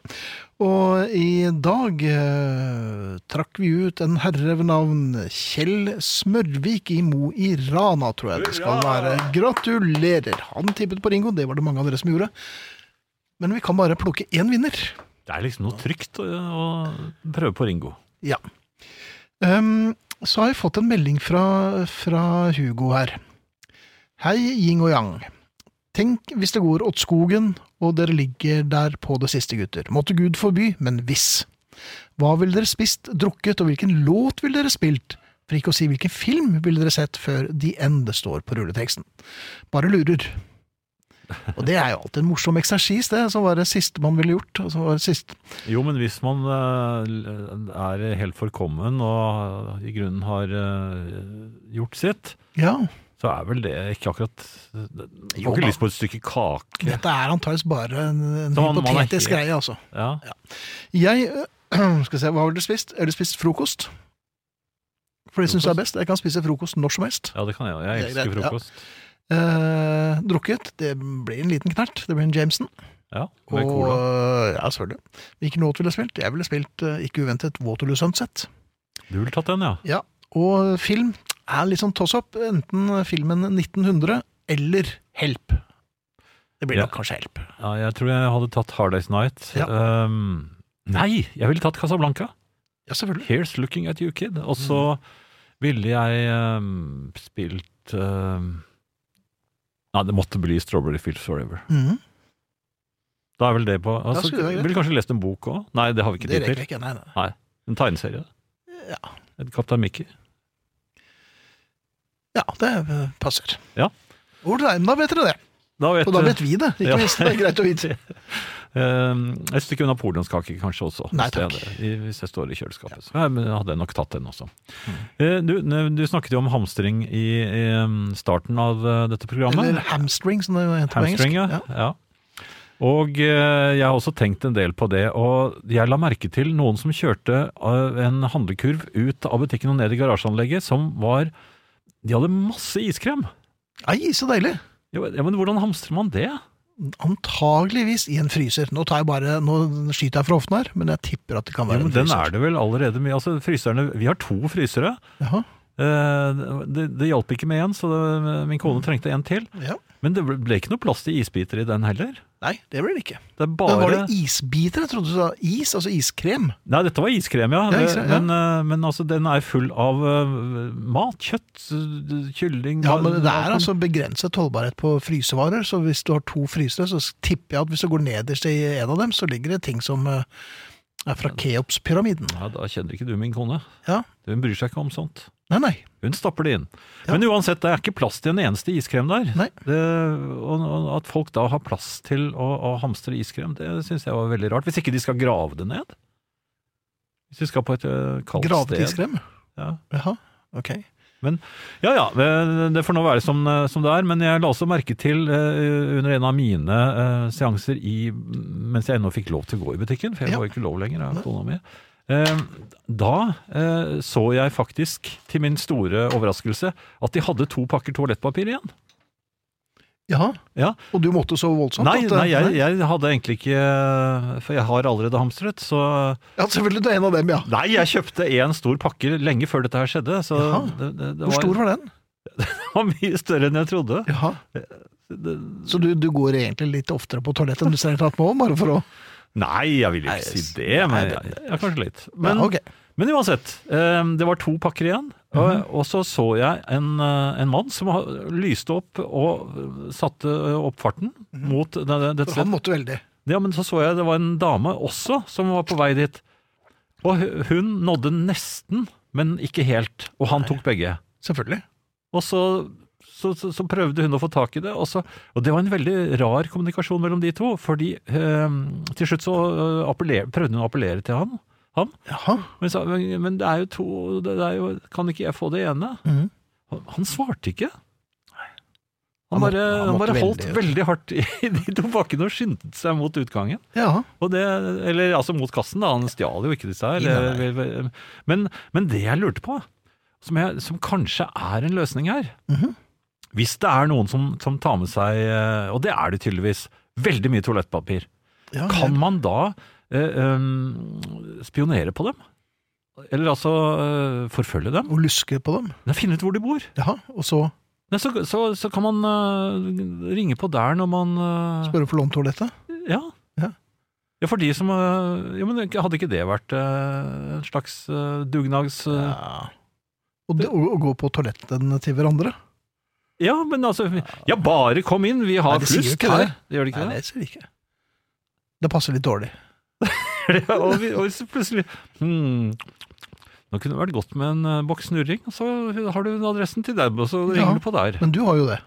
Speaker 2: Og i dag eh, trakk vi ut en herre ved navn Kjell Smørvik i Mo i Rana, tror jeg det skal være. Gratulerer! Han tippet på Ringo, det var det mange av dere som gjorde. Men vi kan bare plukke én vinner.
Speaker 3: Det er liksom noe trygt å, å prøve på Ringo.
Speaker 2: Ja. Um, så har jeg fått en melding fra, fra Hugo her. Hei, yin og yang. Tenk hvis det går åt skogen, og dere ligger der på det siste, gutter. Måtte Gud forby, men hvis. Hva ville dere spist, drukket, og hvilken låt ville dere spilt? For ikke å si hvilken film ville dere sett før The End står på rulleteksten. Bare lurer. Og det er jo alltid en morsom eksersis, det, som var det siste man ville gjort. og var det siste.
Speaker 3: Jo, men hvis man eh, er helt forkommen og i grunnen har eh, gjort sitt,
Speaker 2: Ja,
Speaker 3: så er vel det ikke akkurat Du
Speaker 2: har
Speaker 3: får ikke lyst på et stykke kake.
Speaker 2: dette er antakeligvis bare en, en hypotetisk
Speaker 3: helt-
Speaker 2: greie, altså.
Speaker 3: Ja.
Speaker 2: Jeg Skal Skal se, hva har du spist? Har du spist frokost? For det syns jeg er best. Jeg kan spise frokost når som helst.
Speaker 3: ja, det kan jeg. Jeg
Speaker 2: er
Speaker 3: elsker
Speaker 2: frokost. ja. Eh, drukket? Det blir en liten knert. Det blir en Jameson.
Speaker 3: Ja, med
Speaker 2: Og
Speaker 3: cola.
Speaker 2: øh, ja, selvfølgelig. Hvilken låt ville jeg spilt? Jeg ville spilt, øh, ikke uventet, Waterloo Sunset.
Speaker 3: Du ville tatt den, ja?
Speaker 2: Ja. Og film er litt sånn toss-up. Enten filmen 1900 eller Help. Det blir
Speaker 3: Ja.
Speaker 2: nok kanskje Help.
Speaker 3: ja? Jeg tror jeg hadde tatt Hard Day's Night.
Speaker 2: Ja.
Speaker 3: Um, nei, jeg ville tatt Casablanca.
Speaker 2: Ja, selvfølgelig.
Speaker 3: Here's Looking at You, Kid. Og så ville jeg um, spilt um, Nei, det måtte bli Strawberry Fields Forever.
Speaker 2: Mm.
Speaker 3: Da er vel det på altså,
Speaker 2: det.
Speaker 3: Ville kanskje lest en bok òg? Nei, det har vi ikke tid til.
Speaker 2: ikke. Nei, nei.
Speaker 3: En tegneserie.
Speaker 2: Ja.
Speaker 3: En Kaptein Mickey.
Speaker 2: Ja, det øh, passer.
Speaker 3: Ja.
Speaker 2: Men da vet dere det.
Speaker 3: Da vet
Speaker 2: Og da vet vi det. Ikke
Speaker 3: Ja.
Speaker 2: minst. Det er greit å vite.
Speaker 3: Um, et stykke polenskake kanskje også,
Speaker 2: Nei,
Speaker 3: hvis, jeg, hvis jeg står i kjøleskapet. Så jeg hadde jeg nok tatt den også. Eh, Du, du snakket jo om hamstring i, i starten av eh, dette programmet.
Speaker 2: Eller hamstring, som det heter på engelsk.
Speaker 3: Ja. ja. Og eh, jeg har også tenkt en del på det, og jeg la merke til noen som kjørte eh, en handlekurv ut av butikken og ned i garasjeanlegget, som var De hadde masse iskrem!
Speaker 2: Ei, så deilig.
Speaker 3: Ja, men hvordan hamstrer man det?
Speaker 2: Antageligvis i en fryser. Nå, tar jeg bare, nå skyter jeg fra hoften her, men jeg tipper at det kan være
Speaker 3: ja,
Speaker 2: en
Speaker 3: den
Speaker 2: fryser.
Speaker 3: er det vel allerede mye. Altså, fryserne, vi har to frysere.
Speaker 2: Jaha,
Speaker 3: Eh, Det, det hjalp ikke med én, så det, min kone trengte en til.
Speaker 2: ja.
Speaker 3: Men det ble, ikke noe plass til isbiter i den heller.
Speaker 2: Nei, det ble det ikke.
Speaker 3: Det er
Speaker 2: Men var det isbiter? Jeg trodde du sa is, altså iskrem.
Speaker 3: Nei, dette var iskrem, ja.
Speaker 2: Ja, iskrem, ja.
Speaker 3: Men, eh, men altså, den er full av eh, mat, kjøtt, eh, kylling
Speaker 2: Ja, men det er altså begrenset holdbarhet på frysevarer, så hvis du har to frysere, så tipper jeg at hvis du går nederst i en av dem, så ligger det ting som er fra Keops-pyramiden.
Speaker 3: Ja, Da kjenner ikke du min kone.
Speaker 2: Ja.
Speaker 3: Hun bryr seg ikke om sånt.
Speaker 2: Nei, nei.
Speaker 3: Hun stapper det inn.
Speaker 2: Ja.
Speaker 3: Men uansett, det er ikke plass til en eneste iskrem der. Det, og, og at folk da har plass til å, å hamstre iskrem, det syns jeg var veldig rart. Hvis ikke de skal grave det ned. Hvis de skal på et øh, kaldt
Speaker 2: Gravet
Speaker 3: sted.
Speaker 2: iskrem?
Speaker 3: Ja.
Speaker 2: Jaha, ok.
Speaker 3: Men ja ja, det får nå være som, øh, som det er. Men jeg la også merke til uh, under en av mine uh, seanser i, mens jeg ennå fikk lov til å gå i butikken, for jeg
Speaker 2: Ja.
Speaker 3: var ikke lov lenger av kona mi. Eh, da eh, så jeg faktisk, til min store overraskelse, at de hadde to pakker toalettpapir igjen.
Speaker 2: Jaha,
Speaker 3: Ja.
Speaker 2: og du måtte så voldsomt?
Speaker 3: Nei,
Speaker 2: at, eh,
Speaker 3: nei jeg, jeg hadde egentlig ikke For jeg har allerede hamstret, så
Speaker 2: Ja, selvfølgelig, du er en av dem, ja.
Speaker 3: Nei, jeg kjøpte én stor pakke lenge før dette her skjedde. Det, det, det
Speaker 2: Hvor stor var den?
Speaker 3: var mye større enn jeg trodde.
Speaker 2: Jaha.
Speaker 3: Det,
Speaker 2: Så du, du går egentlig litt oftere på toalettet enn du ser tatt må, bare for å
Speaker 3: nei, jeg vil jo ikke si det, men ja, kanskje litt. Men,
Speaker 2: ja, okay.
Speaker 3: men uansett, eh, det var to pakker igjen. Og, og så så jeg en, eh, en mann som lyste opp og satte opp farten mot det, det, dette
Speaker 2: han måtte veldig.
Speaker 3: Ja, men så så jeg det var en dame også som var på vei dit. Og hun nådde nesten, men ikke helt. Og han tok begge.
Speaker 2: Selvfølgelig.
Speaker 3: Og så, så, så, så prøvde hun å få tak i det, og, så, og det var en veldig rar kommunikasjon mellom de to. Fordi eh, til slutt så eh, appeller, prøvde hun å appellere til han. han men, sa, men, men det er jo to det er jo, Kan ikke jeg få det ene?
Speaker 2: Mm.
Speaker 3: Han, han svarte ikke.
Speaker 2: Han
Speaker 3: Han bare,
Speaker 2: måtte- han
Speaker 3: han bare holdt
Speaker 2: veldig-
Speaker 3: veldig hardt i de to bakkene og skyndte seg mot utgangen.
Speaker 2: Ja.
Speaker 3: Det, eller altså mot kassen, da. Han stjal jo ikke disse her. Men, men det jeg lurte på, som, jeg, som kanskje er en løsning her
Speaker 2: Mhm.
Speaker 3: Hvis det er noen som, som tar med seg, eh, og det er det tydeligvis, veldig mye toalettpapir,
Speaker 2: ja
Speaker 3: kan man da eh, um, spionere på dem? Eller altså eh, forfølge dem?
Speaker 2: Og luske på dem.
Speaker 3: Ja, Finne ut hvor de bor?
Speaker 2: Ja, Og så
Speaker 3: Nei, så, så, så kan man eh, ringe på der når man eh,
Speaker 2: spørre for lånt toalettet.
Speaker 3: Ja.
Speaker 2: Ja.
Speaker 3: Ja, for de som ja, men Hadde ikke det vært en slags dugnags... eh,
Speaker 2: Ja. Og, det, og, og gå på toalettene til hverandre.
Speaker 3: Ja, men altså Ja, bare kom inn, vi har
Speaker 2: Nei, det sier jo
Speaker 3: flust
Speaker 2: ikke
Speaker 3: her.
Speaker 2: det.
Speaker 3: Det gjør det ikke
Speaker 2: Nei,
Speaker 3: det?
Speaker 2: det ser jeg ikke. Det passer litt dårlig.
Speaker 3: og, vi, og så plutselig hmm, Nå kunne det vært godt med en uh, boks snurring, og så har du adressen til deg, og så
Speaker 2: Ja.
Speaker 3: du på der.
Speaker 2: Men du har jo det.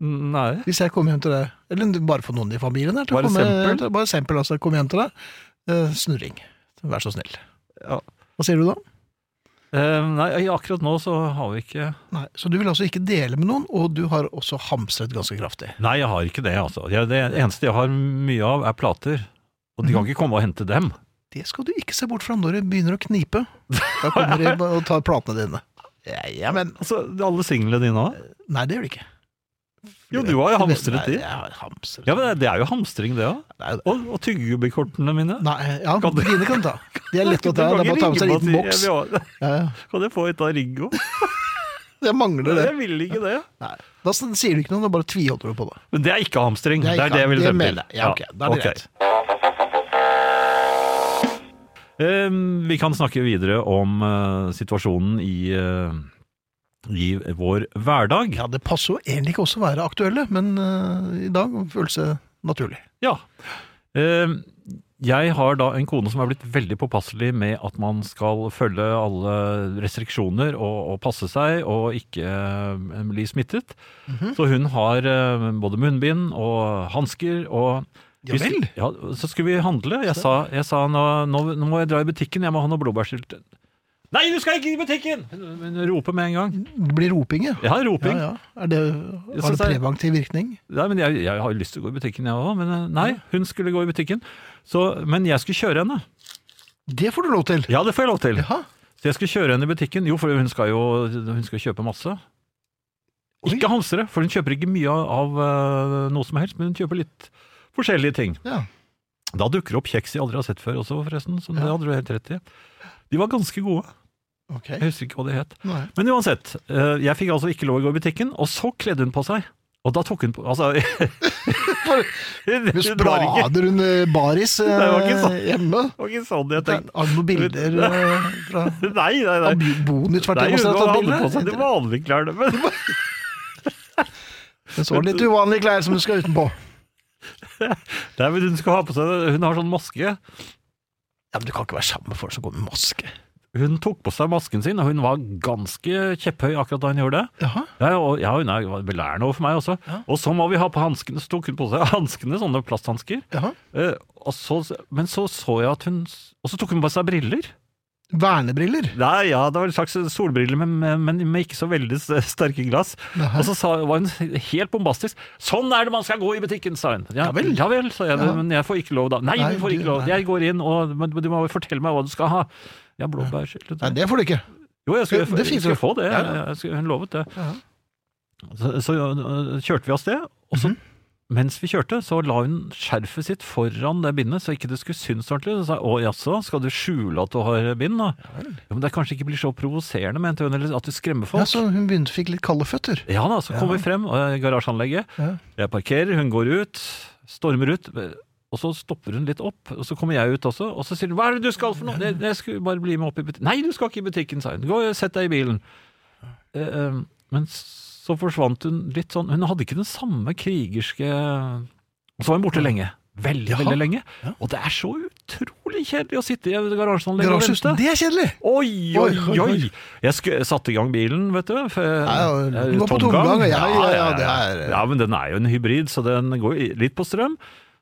Speaker 3: Nei.
Speaker 2: Hvis jeg kommer hjem til deg, eller bare for noen i familien her, til å
Speaker 3: Bare
Speaker 2: komme-
Speaker 3: eksempel?
Speaker 2: Bare eksempel, altså. Kom hjem til deg. Eh, snurring. Vær så snill.
Speaker 3: Ja.
Speaker 2: Hva sier du da?
Speaker 3: Eh, nei, akkurat nå så har vi ikke
Speaker 2: Nei, Så du vil altså ikke dele med noen, og du har også hamstret ganske kraftig.
Speaker 3: Nei, jeg har ikke det, altså. Jeg, det eneste jeg har mye av, er plater. Og de kan
Speaker 2: Mhm.
Speaker 3: ikke komme og hente dem.
Speaker 2: Det skal du ikke se bort fra når det begynner å knipe. Da kommer de og tar platene dine. Ja, ja, men
Speaker 3: Altså, alle singlene dine òg?
Speaker 2: Nei, det gjør de ikke.
Speaker 3: Jo, du har jo hamstret de. Ja, men det, det er jo hamstring, det òg.
Speaker 2: Det er det.
Speaker 3: Og, og tyggegummikortene mine.
Speaker 2: Nei, ja,
Speaker 3: Kan du-
Speaker 2: dine kan ta. De er lette å ta. Det er bare å ta med seg en liten boks. Ja, ja.
Speaker 3: Kan jeg få et av Ringo?
Speaker 2: Jeg mangler det.
Speaker 3: Jeg vil ikke det.
Speaker 2: Nei. Da sier du ikke noe, da bare tviholder du på det.
Speaker 3: Men det er ikke hamstring. Det er,
Speaker 2: ikke-
Speaker 3: det jeg vil frem til.
Speaker 2: Ja, ok, da er det
Speaker 3: okay.
Speaker 2: greit.
Speaker 3: Um, vi kan snakke videre om uh, situasjonen i, eh, i vår hverdag.
Speaker 2: Ja, det passer jo egentlig ikke også å være aktuelle, men uh, i dag føles det naturlig.
Speaker 3: Ja. Uh, jeg har da en kone som er blitt veldig påpasselig med at man skal følge alle restriksjoner og, og passe seg og ikke uh, bli smittet.
Speaker 2: Mhm.
Speaker 3: Så hun har uh, både munnbind og hansker og
Speaker 2: Ja vel?
Speaker 3: Ja, så skulle vi handle. Jeg sa, jeg sa nå, nå, må jeg dra i butikken, jeg må ha noe blåbærsylt. Nei, du skal ikke i butikken! Men roper med en gang.
Speaker 2: Det blir roping, ja. Ja,
Speaker 3: roping.
Speaker 2: ja. Er det, har det preventiv virkning?
Speaker 3: Nei, men jeg, jeg har jo lyst til å gå i butikken, jeg òg. Men eh, nei, hun skulle gå i butikken. Så, men jeg skulle kjøre henne.
Speaker 2: Det får du lov til.
Speaker 3: Ja, det får jeg lov til.
Speaker 2: Jaha.
Speaker 3: Så jeg skulle kjøre henne i butikken. Jo, for hun skal jo hun skal kjøpe masse.
Speaker 2: Oi.
Speaker 3: Ikke hamstere, for hun kjøper ikke mye av, av eh, noe som helst, men hun kjøper litt forskjellige ting.
Speaker 2: Ja.
Speaker 3: Da dukker det opp kjeks jeg aldri har sett før også, forresten. Så det hadde du helt rett i. De var ganske gode.
Speaker 2: Okay.
Speaker 3: Jeg husker ikke hva det het.
Speaker 2: Nei.
Speaker 3: Men uansett, eh, jeg fikk altså ikke lov å gå i butikken, og så kledde hun på seg. Og da tok hun på Altså
Speaker 2: Du sprader hun baris eh,
Speaker 3: Det var ikke sånn.
Speaker 2: hjemme?
Speaker 3: det var ikke sånn jeg tenkte.
Speaker 2: Har du noen bilder eh, fra
Speaker 3: Nei, nei, nei.
Speaker 2: Av at
Speaker 3: hun
Speaker 2: jeg måtte ha tatt
Speaker 3: hadde på seg de
Speaker 2: bilde?
Speaker 3: vanlige klærne. Men
Speaker 2: Det så litt uvanlige klær som du skal utenpå.
Speaker 3: Nei, men hun skal ha på seg Hun har sånn maske.
Speaker 2: Ja, men Du kan ikke være sammen med folk som går med maske.
Speaker 3: Hun tok på seg masken sin, og hun var ganske kjepphøy akkurat da hun gjorde det.
Speaker 2: Jaha.
Speaker 3: Ja, og, ja hun er belærende overfor meg også.
Speaker 2: Ja.
Speaker 3: Og så må vi ha på hanskene, så tok hun på seg hanskene, sånne plasthansker. Eh, så, men så så jeg at hun Og så tok hun på seg briller.
Speaker 2: Vernebriller.
Speaker 3: Nei, ja, det var en slags solbriller, men, men med ikke så veldig sterke glass.
Speaker 2: Jaha.
Speaker 3: Og så sa, var hun helt bombastisk. 'Sånn er det man skal gå i butikken', sa hun. Ja,
Speaker 2: Ja vel.
Speaker 3: ja vel, sa jeg,
Speaker 2: Ja.
Speaker 3: men jeg får ikke lov da. Nei,
Speaker 2: Nei,
Speaker 3: du får ikke lov.
Speaker 2: nei.
Speaker 3: Jeg går inn, og men du må fortelle meg hva du skal ha. Ja, blåbærskilt.
Speaker 2: Nei, det får du ikke.
Speaker 3: Jo, jeg skulle,
Speaker 2: Det- det
Speaker 3: jeg få det. Jeg skulle, hun lovet det. Så, så øh, kjørte vi av sted, og så,
Speaker 2: Mhm.
Speaker 3: Mens vi kjørte, så la hun skjerfet sitt foran det bindet, så ikke det skulle synes ordentlig. Så sa jeg, å jaså, skal du skjule at du har bind da? Ja, men det kanskje ikke blir så provoserende, mente hun, eller at du skremmer folk.
Speaker 2: Ja, så hun begynte, fikk litt kalde føtter.
Speaker 3: Ja da, så kommer
Speaker 2: Ja.
Speaker 3: vi frem, i garasjeanlegget.
Speaker 2: Ja.
Speaker 3: Jeg parkerer, hun går ut, stormer ut. og så stopper hun litt opp, og så kommer jeg ut også, og så sier hun 'hva er det du skal for noe'? Jeg, jeg skulle bare bli med opp i butikken. 'Nei, du skal ikke i butikken', sa hun. 'Gå og sett deg i bilen'. Eh, eh, men så forsvant hun litt sånn Hun hadde ikke den samme krigerske Og så var hun borte lenge. Veldig,
Speaker 2: Jaha.
Speaker 3: veldig lenge.
Speaker 2: Ja.
Speaker 3: Og det er så utrolig kjedelig å sitte i garasjeanlegget og vente.
Speaker 2: det er kjedelig!
Speaker 3: Oi, oi,
Speaker 2: Oi, oi.
Speaker 3: Jeg satte i gang bilen, vet du. For,
Speaker 2: Ja, ja,
Speaker 3: eh,
Speaker 2: på tomgang, ja, ja, ja, det er-
Speaker 3: ja, men den er jo en hybrid, så den går litt på strøm.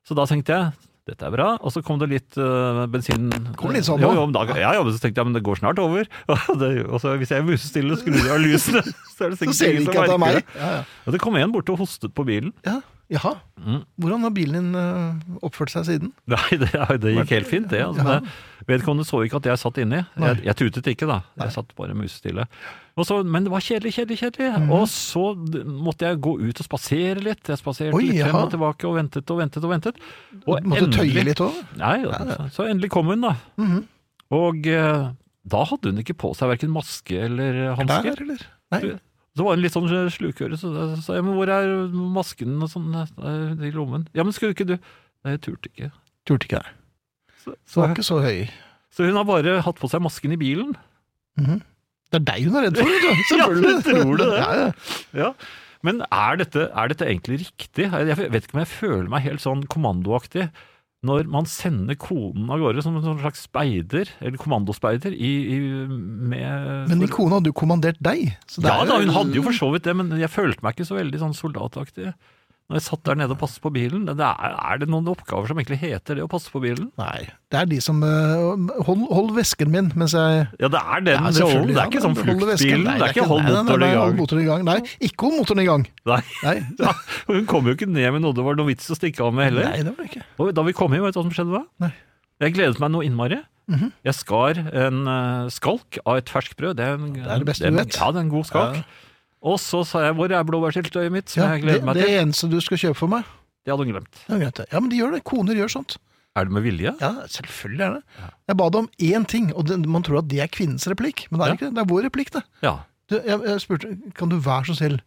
Speaker 3: Så da tenkte jeg dette er bra, og så kom det litt uh, bensin
Speaker 2: Kom litt sånn
Speaker 3: jo,
Speaker 2: nå.
Speaker 3: jo, da, Ja, ja, men så tenkte jeg men det går snart over. Og, det, og så hvis jeg er musestille og skrur av lysene, så er det
Speaker 2: Så
Speaker 3: sikkert
Speaker 2: ser de
Speaker 3: ingen
Speaker 2: ikke
Speaker 3: som
Speaker 2: at det er
Speaker 3: merker
Speaker 2: meg.
Speaker 3: det.
Speaker 2: Ja, ja.
Speaker 3: Og det kom en bort og hostet på bilen.
Speaker 2: Ja, jaha.
Speaker 3: Mm.
Speaker 2: Hvordan har bilen din eh, oppført seg siden?
Speaker 3: Nei, det, det gikk helt fint, det. Altså, vedkommende så ikke at jeg satt inni. Jeg, jeg tutet ikke, da. Jeg satt bare musestille. Og så, men det var kjedelig, kjedelig, kjedelig.
Speaker 2: Mm.
Speaker 3: Og så måtte jeg gå ut og spasere litt. Jeg spaserte
Speaker 2: Oi,
Speaker 3: litt frem og tilbake og ventet og ventet og ventet. Og
Speaker 2: Du måtte tøye litt òg?
Speaker 3: Nei, så, så endelig kom hun, da.
Speaker 2: Mhm.
Speaker 3: Og eh, da hadde hun ikke på seg verken maske eller hansker.
Speaker 2: Der.
Speaker 3: Så var hun litt sånn slukøre, så sa jeg men hvor er masken og sånn eh, i lommen? Ja, men skulle ikke du Nei, jeg turte ikke.
Speaker 2: Turte ikke nei.
Speaker 3: Så,
Speaker 2: Så var ikke så høy.
Speaker 3: Så hun har bare hatt på seg masken i bilen.
Speaker 2: Mhm. Det er deg hun er redd for, Selvfølgelig!
Speaker 3: Ja, tror du det.
Speaker 2: Ja, ja.
Speaker 3: Men er dette, er dette egentlig riktig? Jeg vet ikke om jeg føler meg helt sånn kommandoaktig når man sender konen av gårde som en sånn slags speider, eller kommandospeider, i, i, med
Speaker 2: Men din kone hadde jo kommandert deg.
Speaker 3: Ja da, hun hadde jo for så vidt det, men jeg følte meg ikke så veldig sånn soldataktig. Når jeg satt der nede og passet på bilen, det er, er det noen oppgaver som egentlig heter det å passe på bilen?
Speaker 2: Nei, det er de som uh, hold, hold vesken min mens jeg
Speaker 3: Ja, det er den rollen. Det er ikke sånn
Speaker 2: hold
Speaker 3: fluktbilen. Det er ikke hold motoren i
Speaker 2: hold
Speaker 3: gang.
Speaker 2: motoren i gang. Nei, ikke hold motoren i gang.
Speaker 3: Nei.
Speaker 2: Nei,
Speaker 3: Ja, hun kom jo ikke ned med noe det var noe vits å stikke av med heller.
Speaker 2: nei det var det ikke.
Speaker 3: Og da vi kom hjem, vet du hva som skjedde da?
Speaker 2: Nei.
Speaker 3: Jeg gledet meg noe innmari.
Speaker 2: Mhm.
Speaker 3: Jeg skar en uh, skalk av et ferskbrød. Det er, en,
Speaker 2: Det er det beste
Speaker 3: en-
Speaker 2: du vet.
Speaker 3: Ja, det er en god skalk.
Speaker 2: Ja.
Speaker 3: Og så sa jeg 'hvor er blåbærsyltetøyet mitt', som
Speaker 2: Ja,
Speaker 3: jeg
Speaker 2: det,
Speaker 3: gleder meg
Speaker 2: det eneste du skal kjøpe for meg.
Speaker 3: Det hadde hun glemt.
Speaker 2: Ja, greit det. ja, men de gjør det. Koner gjør sånt.
Speaker 3: Er det med vilje?
Speaker 2: Ja, selvfølgelig er det. Jeg ba deg om én ting, og det, man tror at det er kvinnens replikk, men det er
Speaker 3: Ja.
Speaker 2: ikke det. Det er vår replikk, det.
Speaker 3: Ja.
Speaker 2: Du, jeg, jeg spurte kan du være så snill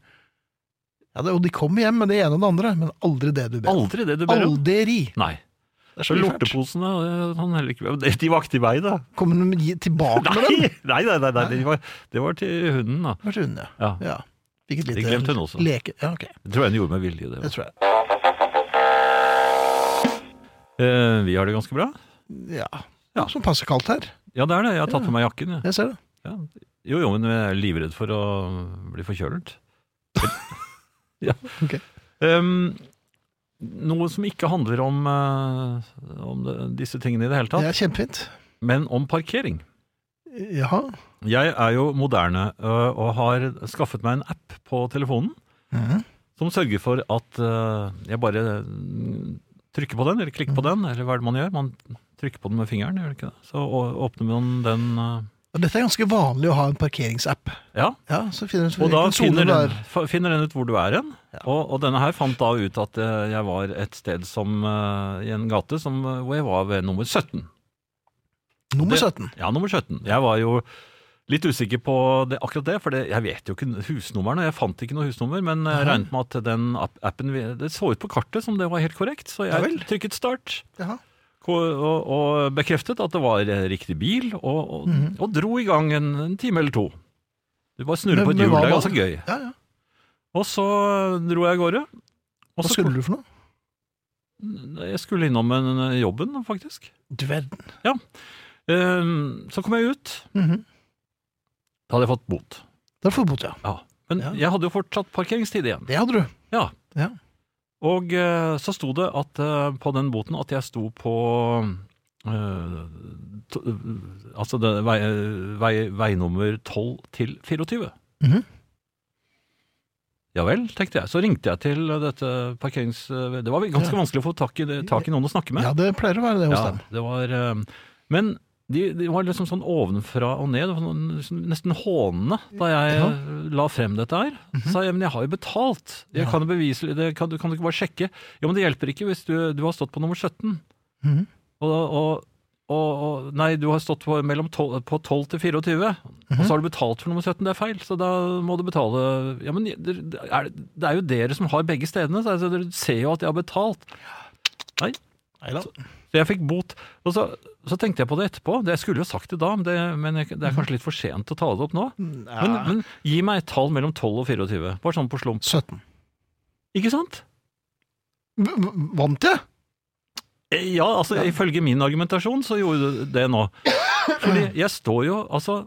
Speaker 2: ja, det, Og de kommer hjem med det ene og det andre, men aldri det du ber om.
Speaker 3: Aldri det du ber om.
Speaker 2: Aldri!
Speaker 3: Nei.
Speaker 2: Det er
Speaker 3: Så lorteposene han heller ikke De var ikke til meg, da.
Speaker 2: Kommer de tilbake med dem?
Speaker 3: Nei, nei, nei, nei, det, var, det var til hunden, da.
Speaker 2: Det var til hunden,
Speaker 3: Ja.
Speaker 2: Ja. Fikk et
Speaker 3: Det glemte hun også.
Speaker 2: leke. Ja, okay.
Speaker 3: Det tror jeg hun gjorde med vilje. Det,
Speaker 2: Det tror jeg.
Speaker 3: Eh, vi har det ganske bra.
Speaker 2: Ja.
Speaker 3: Ja.
Speaker 2: Som passer kaldt her.
Speaker 3: Ja, det er det. Jeg har tatt på meg jakken. Jeg.
Speaker 2: Jeg ser det.
Speaker 3: Ja. Jo, jo, men jeg er livredd for å bli forkjølet. ja.
Speaker 2: Ok.
Speaker 3: Ehm, noe som ikke handler om, eh, om disse tingene i det hele tatt.
Speaker 2: Det er kjempefint.
Speaker 3: men om parkering.
Speaker 2: Jaha.
Speaker 3: Jeg er jo moderne øh, og har skaffet meg en app på telefonen
Speaker 2: mm.
Speaker 3: som sørger for at øh, jeg bare mm, trykker på den, eller klikker på den, eller hva er det man gjør? Man trykker på den med fingeren, gjør det ikke det? Så åpner man den
Speaker 2: Dette er ganske vanlig å ha en parkeringsapp.
Speaker 3: Ja,
Speaker 2: Ja, så finner du
Speaker 3: og da finner den,
Speaker 2: er.
Speaker 3: finner den ut hvor du er hen.
Speaker 2: Ja.
Speaker 3: Og, og denne her fant da ut at øh, jeg var et sted som øh, i en gate som, øh, hvor jeg var ved nummer 17.
Speaker 2: Nummer
Speaker 3: det-
Speaker 2: 17.
Speaker 3: Ja, nummer 17. Jeg var jo litt usikker på det, akkurat det, for det, jeg vet jo ikke husnummerne. Jeg fant ikke noe husnummer, men jeg regnet med at den appen Det så ut på kartet som det var helt korrekt, så jeg
Speaker 2: ja
Speaker 3: trykket start.
Speaker 2: Jaha.
Speaker 3: Og, og bekreftet at det var eh, riktig bil, og, og,
Speaker 2: Mhm.
Speaker 3: og dro i gang en, en time eller to. Du bare snurrer på et hjul, det er ganske gøy.
Speaker 2: Ja, ja.
Speaker 3: Og så dro jeg av gårde. Og
Speaker 2: Hva skulle du for noe?
Speaker 3: Jeg skulle innom en, jobben, faktisk.
Speaker 2: Du verden.
Speaker 3: Ehm, Så kom jeg ut.
Speaker 2: Mhm.
Speaker 3: Da hadde jeg fått bot.
Speaker 2: Da hadde du bot, ja.
Speaker 3: Ja. Men
Speaker 2: Ja.
Speaker 3: jeg hadde jo fortsatt parkeringstid igjen.
Speaker 2: Det hadde du.
Speaker 3: Ja.
Speaker 2: Ja.
Speaker 3: Og eh, så sto det at, eh, på den boten at jeg sto på Uh, to, Altså det, vei, vei, veinummer 12 til 24.
Speaker 2: Mhm.
Speaker 3: Ja vel, tenkte jeg. Så ringte jeg til dette parkerings... Det var ganske
Speaker 2: Ja.
Speaker 3: vanskelig å få tak i, tak i noen å snakke med.
Speaker 2: Ja, det pleier å være det hos
Speaker 3: Ja,
Speaker 2: dem.
Speaker 3: det var eh, Men de, de var liksom sånn ovenfra og ned, liksom nesten hånende da jeg
Speaker 2: Ja.
Speaker 3: la frem dette her. Så sa jeg men jeg har jo betalt, jeg
Speaker 2: Ja.
Speaker 3: kan bevise det, kan, du kan du ikke bare sjekke? Jo, men det hjelper ikke hvis du, du har stått på nummer 17.
Speaker 2: Mhm.
Speaker 3: Og, og, og, og Nei, du har stått på, mellom 12, på 12 til 24, og
Speaker 2: Mhm.
Speaker 3: så har du betalt for nummer 17. Det er feil, så da må du betale Ja, men det er, det er jo dere som har begge stedene, så altså, dere ser jo at jeg har betalt. Nei,
Speaker 2: Neida.
Speaker 3: Så jeg fikk bot. Og så, så tenkte jeg på det etterpå. Det, jeg skulle jo sagt det da, men det, men jeg, det er kanskje litt for sent å ta det opp nå. Men, men gi meg et tall mellom 12 og 24. Bare sånn på slump.
Speaker 2: 17.
Speaker 3: Ikke sant?
Speaker 2: V- vant jeg?
Speaker 3: Ja, altså ifølge min argumentasjon så gjorde du det nå. Fordi jeg står jo, altså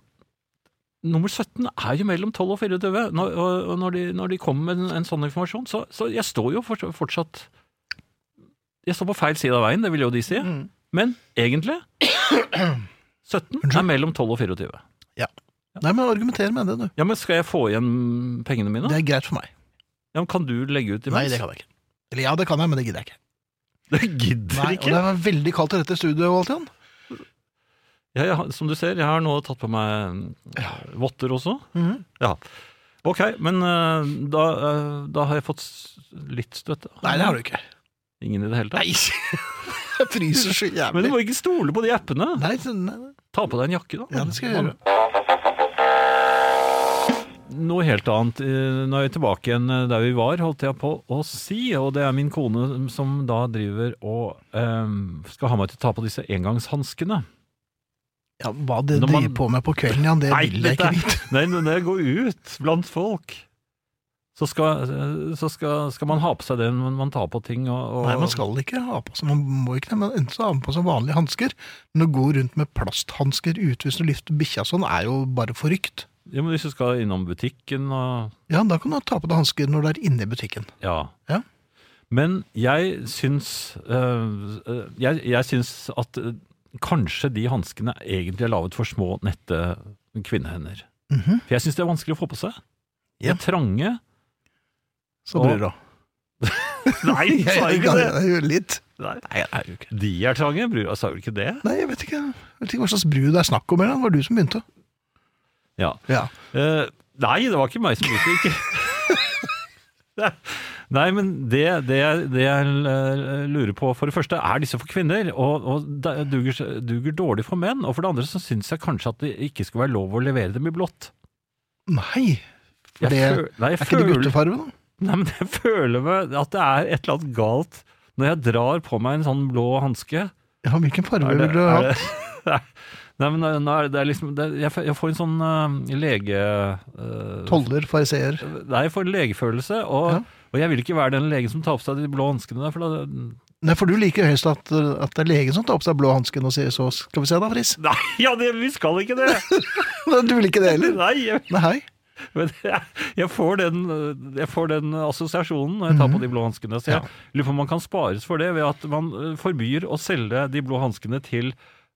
Speaker 3: Nummer 17 er jo mellom 12 og 24. Når, og, når, de, når de kommer med en, en sånn informasjon, så, så jeg står jo fort- fortsatt Jeg står på feil side av veien, det vil jo de si.
Speaker 2: Mm.
Speaker 3: Men egentlig 17 er mellom 12 og 24. Ja.
Speaker 2: Nei, men argumenter med det, du.
Speaker 3: Ja, men Skal jeg få igjen pengene mine?
Speaker 2: Det er greit for meg.
Speaker 3: Ja, men Kan du legge ut imens?
Speaker 2: Nei, det kan jeg ikke. Eller ja, det kan jeg, men det gidder jeg ikke.
Speaker 3: Det gidder
Speaker 2: Nei, og
Speaker 3: ikke.
Speaker 2: det var veldig kaldt i dette studioet, Valtian.
Speaker 3: Ja, jeg har- som du ser, jeg har nå tatt på meg eh, votter også.
Speaker 2: Mhm.
Speaker 3: Ja. Ok, men eh, da, eh, da har jeg fått s- litt støtte.
Speaker 2: Nei, det har du ikke.
Speaker 3: Ingen i det hele tatt?
Speaker 2: Nei, jeg fryser så
Speaker 3: Men du
Speaker 2: jævlig.
Speaker 3: må ikke stole på de appene.
Speaker 2: Nei, så- nei, nei.
Speaker 3: Ta på deg en jakke, da.
Speaker 2: ja, det skal jeg gjøre.
Speaker 3: Noe helt annet. Eh, Nå er vi tilbake igjen eh, der vi var, holdt jeg på å si. Og det er min kone som da driver og um, skal ha meg til å ta på disse engangshanskene.
Speaker 2: Ja, hva det
Speaker 3: Når man-
Speaker 2: driver på med på kvelden, Jan, det
Speaker 3: Nei,
Speaker 2: vil jeg ikke vite.
Speaker 3: Nei, når jeg går ut blant folk, så skal, så skal, skal man ha på seg det når man tar på ting. Og, og
Speaker 2: Nei, man skal ikke ha på seg Man må ikke det, men enten så har man på seg vanlige hansker, men å gå rundt med plasthansker ute hvis du lifter bikkja sånn, er jo bare forrykt.
Speaker 3: Ja, men Hvis du skal innom butikken og
Speaker 2: Ja, da kan du ta på deg hansker når du er inne i butikken.
Speaker 3: Ja.
Speaker 2: Ja.
Speaker 3: Men jeg syns øh, jeg, jeg syns at øh, kanskje de hanskene egentlig er laget for små, nette kvinnehender.
Speaker 2: Mhm.
Speaker 3: For jeg syns det er vanskelig å få på seg. De
Speaker 2: Ja.
Speaker 3: er trange.
Speaker 2: Så blir det da.
Speaker 3: Nei,
Speaker 2: Jeg,
Speaker 3: sa ikke det?
Speaker 2: jeg, gjør litt.
Speaker 3: Nei,
Speaker 2: Nei, jeg er jo ikke
Speaker 3: De er trange, brura Sa vel ikke det?
Speaker 2: Nei, jeg vet ikke. Jeg vet ikke hva slags bru det er snakk om. Eller? Det var du som begynte.
Speaker 3: Ja.
Speaker 2: Ja.
Speaker 3: Uh, nei, det var ikke meg som utgikk. Nei, men det, det, jeg- det jeg eh, lurer på For det første, er disse for kvinner? Og, og duger, duger dårlig for menn? Og for det andre så syns jeg kanskje at det ikke skulle være lov å levere dem i blått.
Speaker 2: Nei, for det
Speaker 3: føl- nei,
Speaker 2: er ikke det guttefarve, da?
Speaker 3: Nei, men jeg føler meg at det er et eller annet galt når jeg drar på meg en sånn blå hanske.
Speaker 2: Ja, hvilken
Speaker 3: farge
Speaker 2: ville du
Speaker 3: hatt? Nei, men nå er det, det er liksom det, jeg, jeg får en sånn uh, lege... Uh,
Speaker 2: Toller, fariseer.
Speaker 3: Nei, jeg får en legefølelse, og,
Speaker 2: Ja.
Speaker 3: og jeg vil ikke være den legen som tar på seg de blå hanskene der, for da
Speaker 2: Nei, for du liker høyest at, at det er legen som tar på seg blå hansken og sier så skal vi se da, Friis.
Speaker 3: Nei, ja, det, vi skal ikke det!
Speaker 2: Du vil ikke det heller?
Speaker 3: Nei, jeg,
Speaker 2: Nei,
Speaker 3: men jeg, jeg, får den, jeg får den assosiasjonen når jeg tar på de blå hanskene. Så jeg
Speaker 2: Mhm. Ja.
Speaker 3: lurer på om man kan spares for det ved at man eh, forbyr å selge de blå hanskene til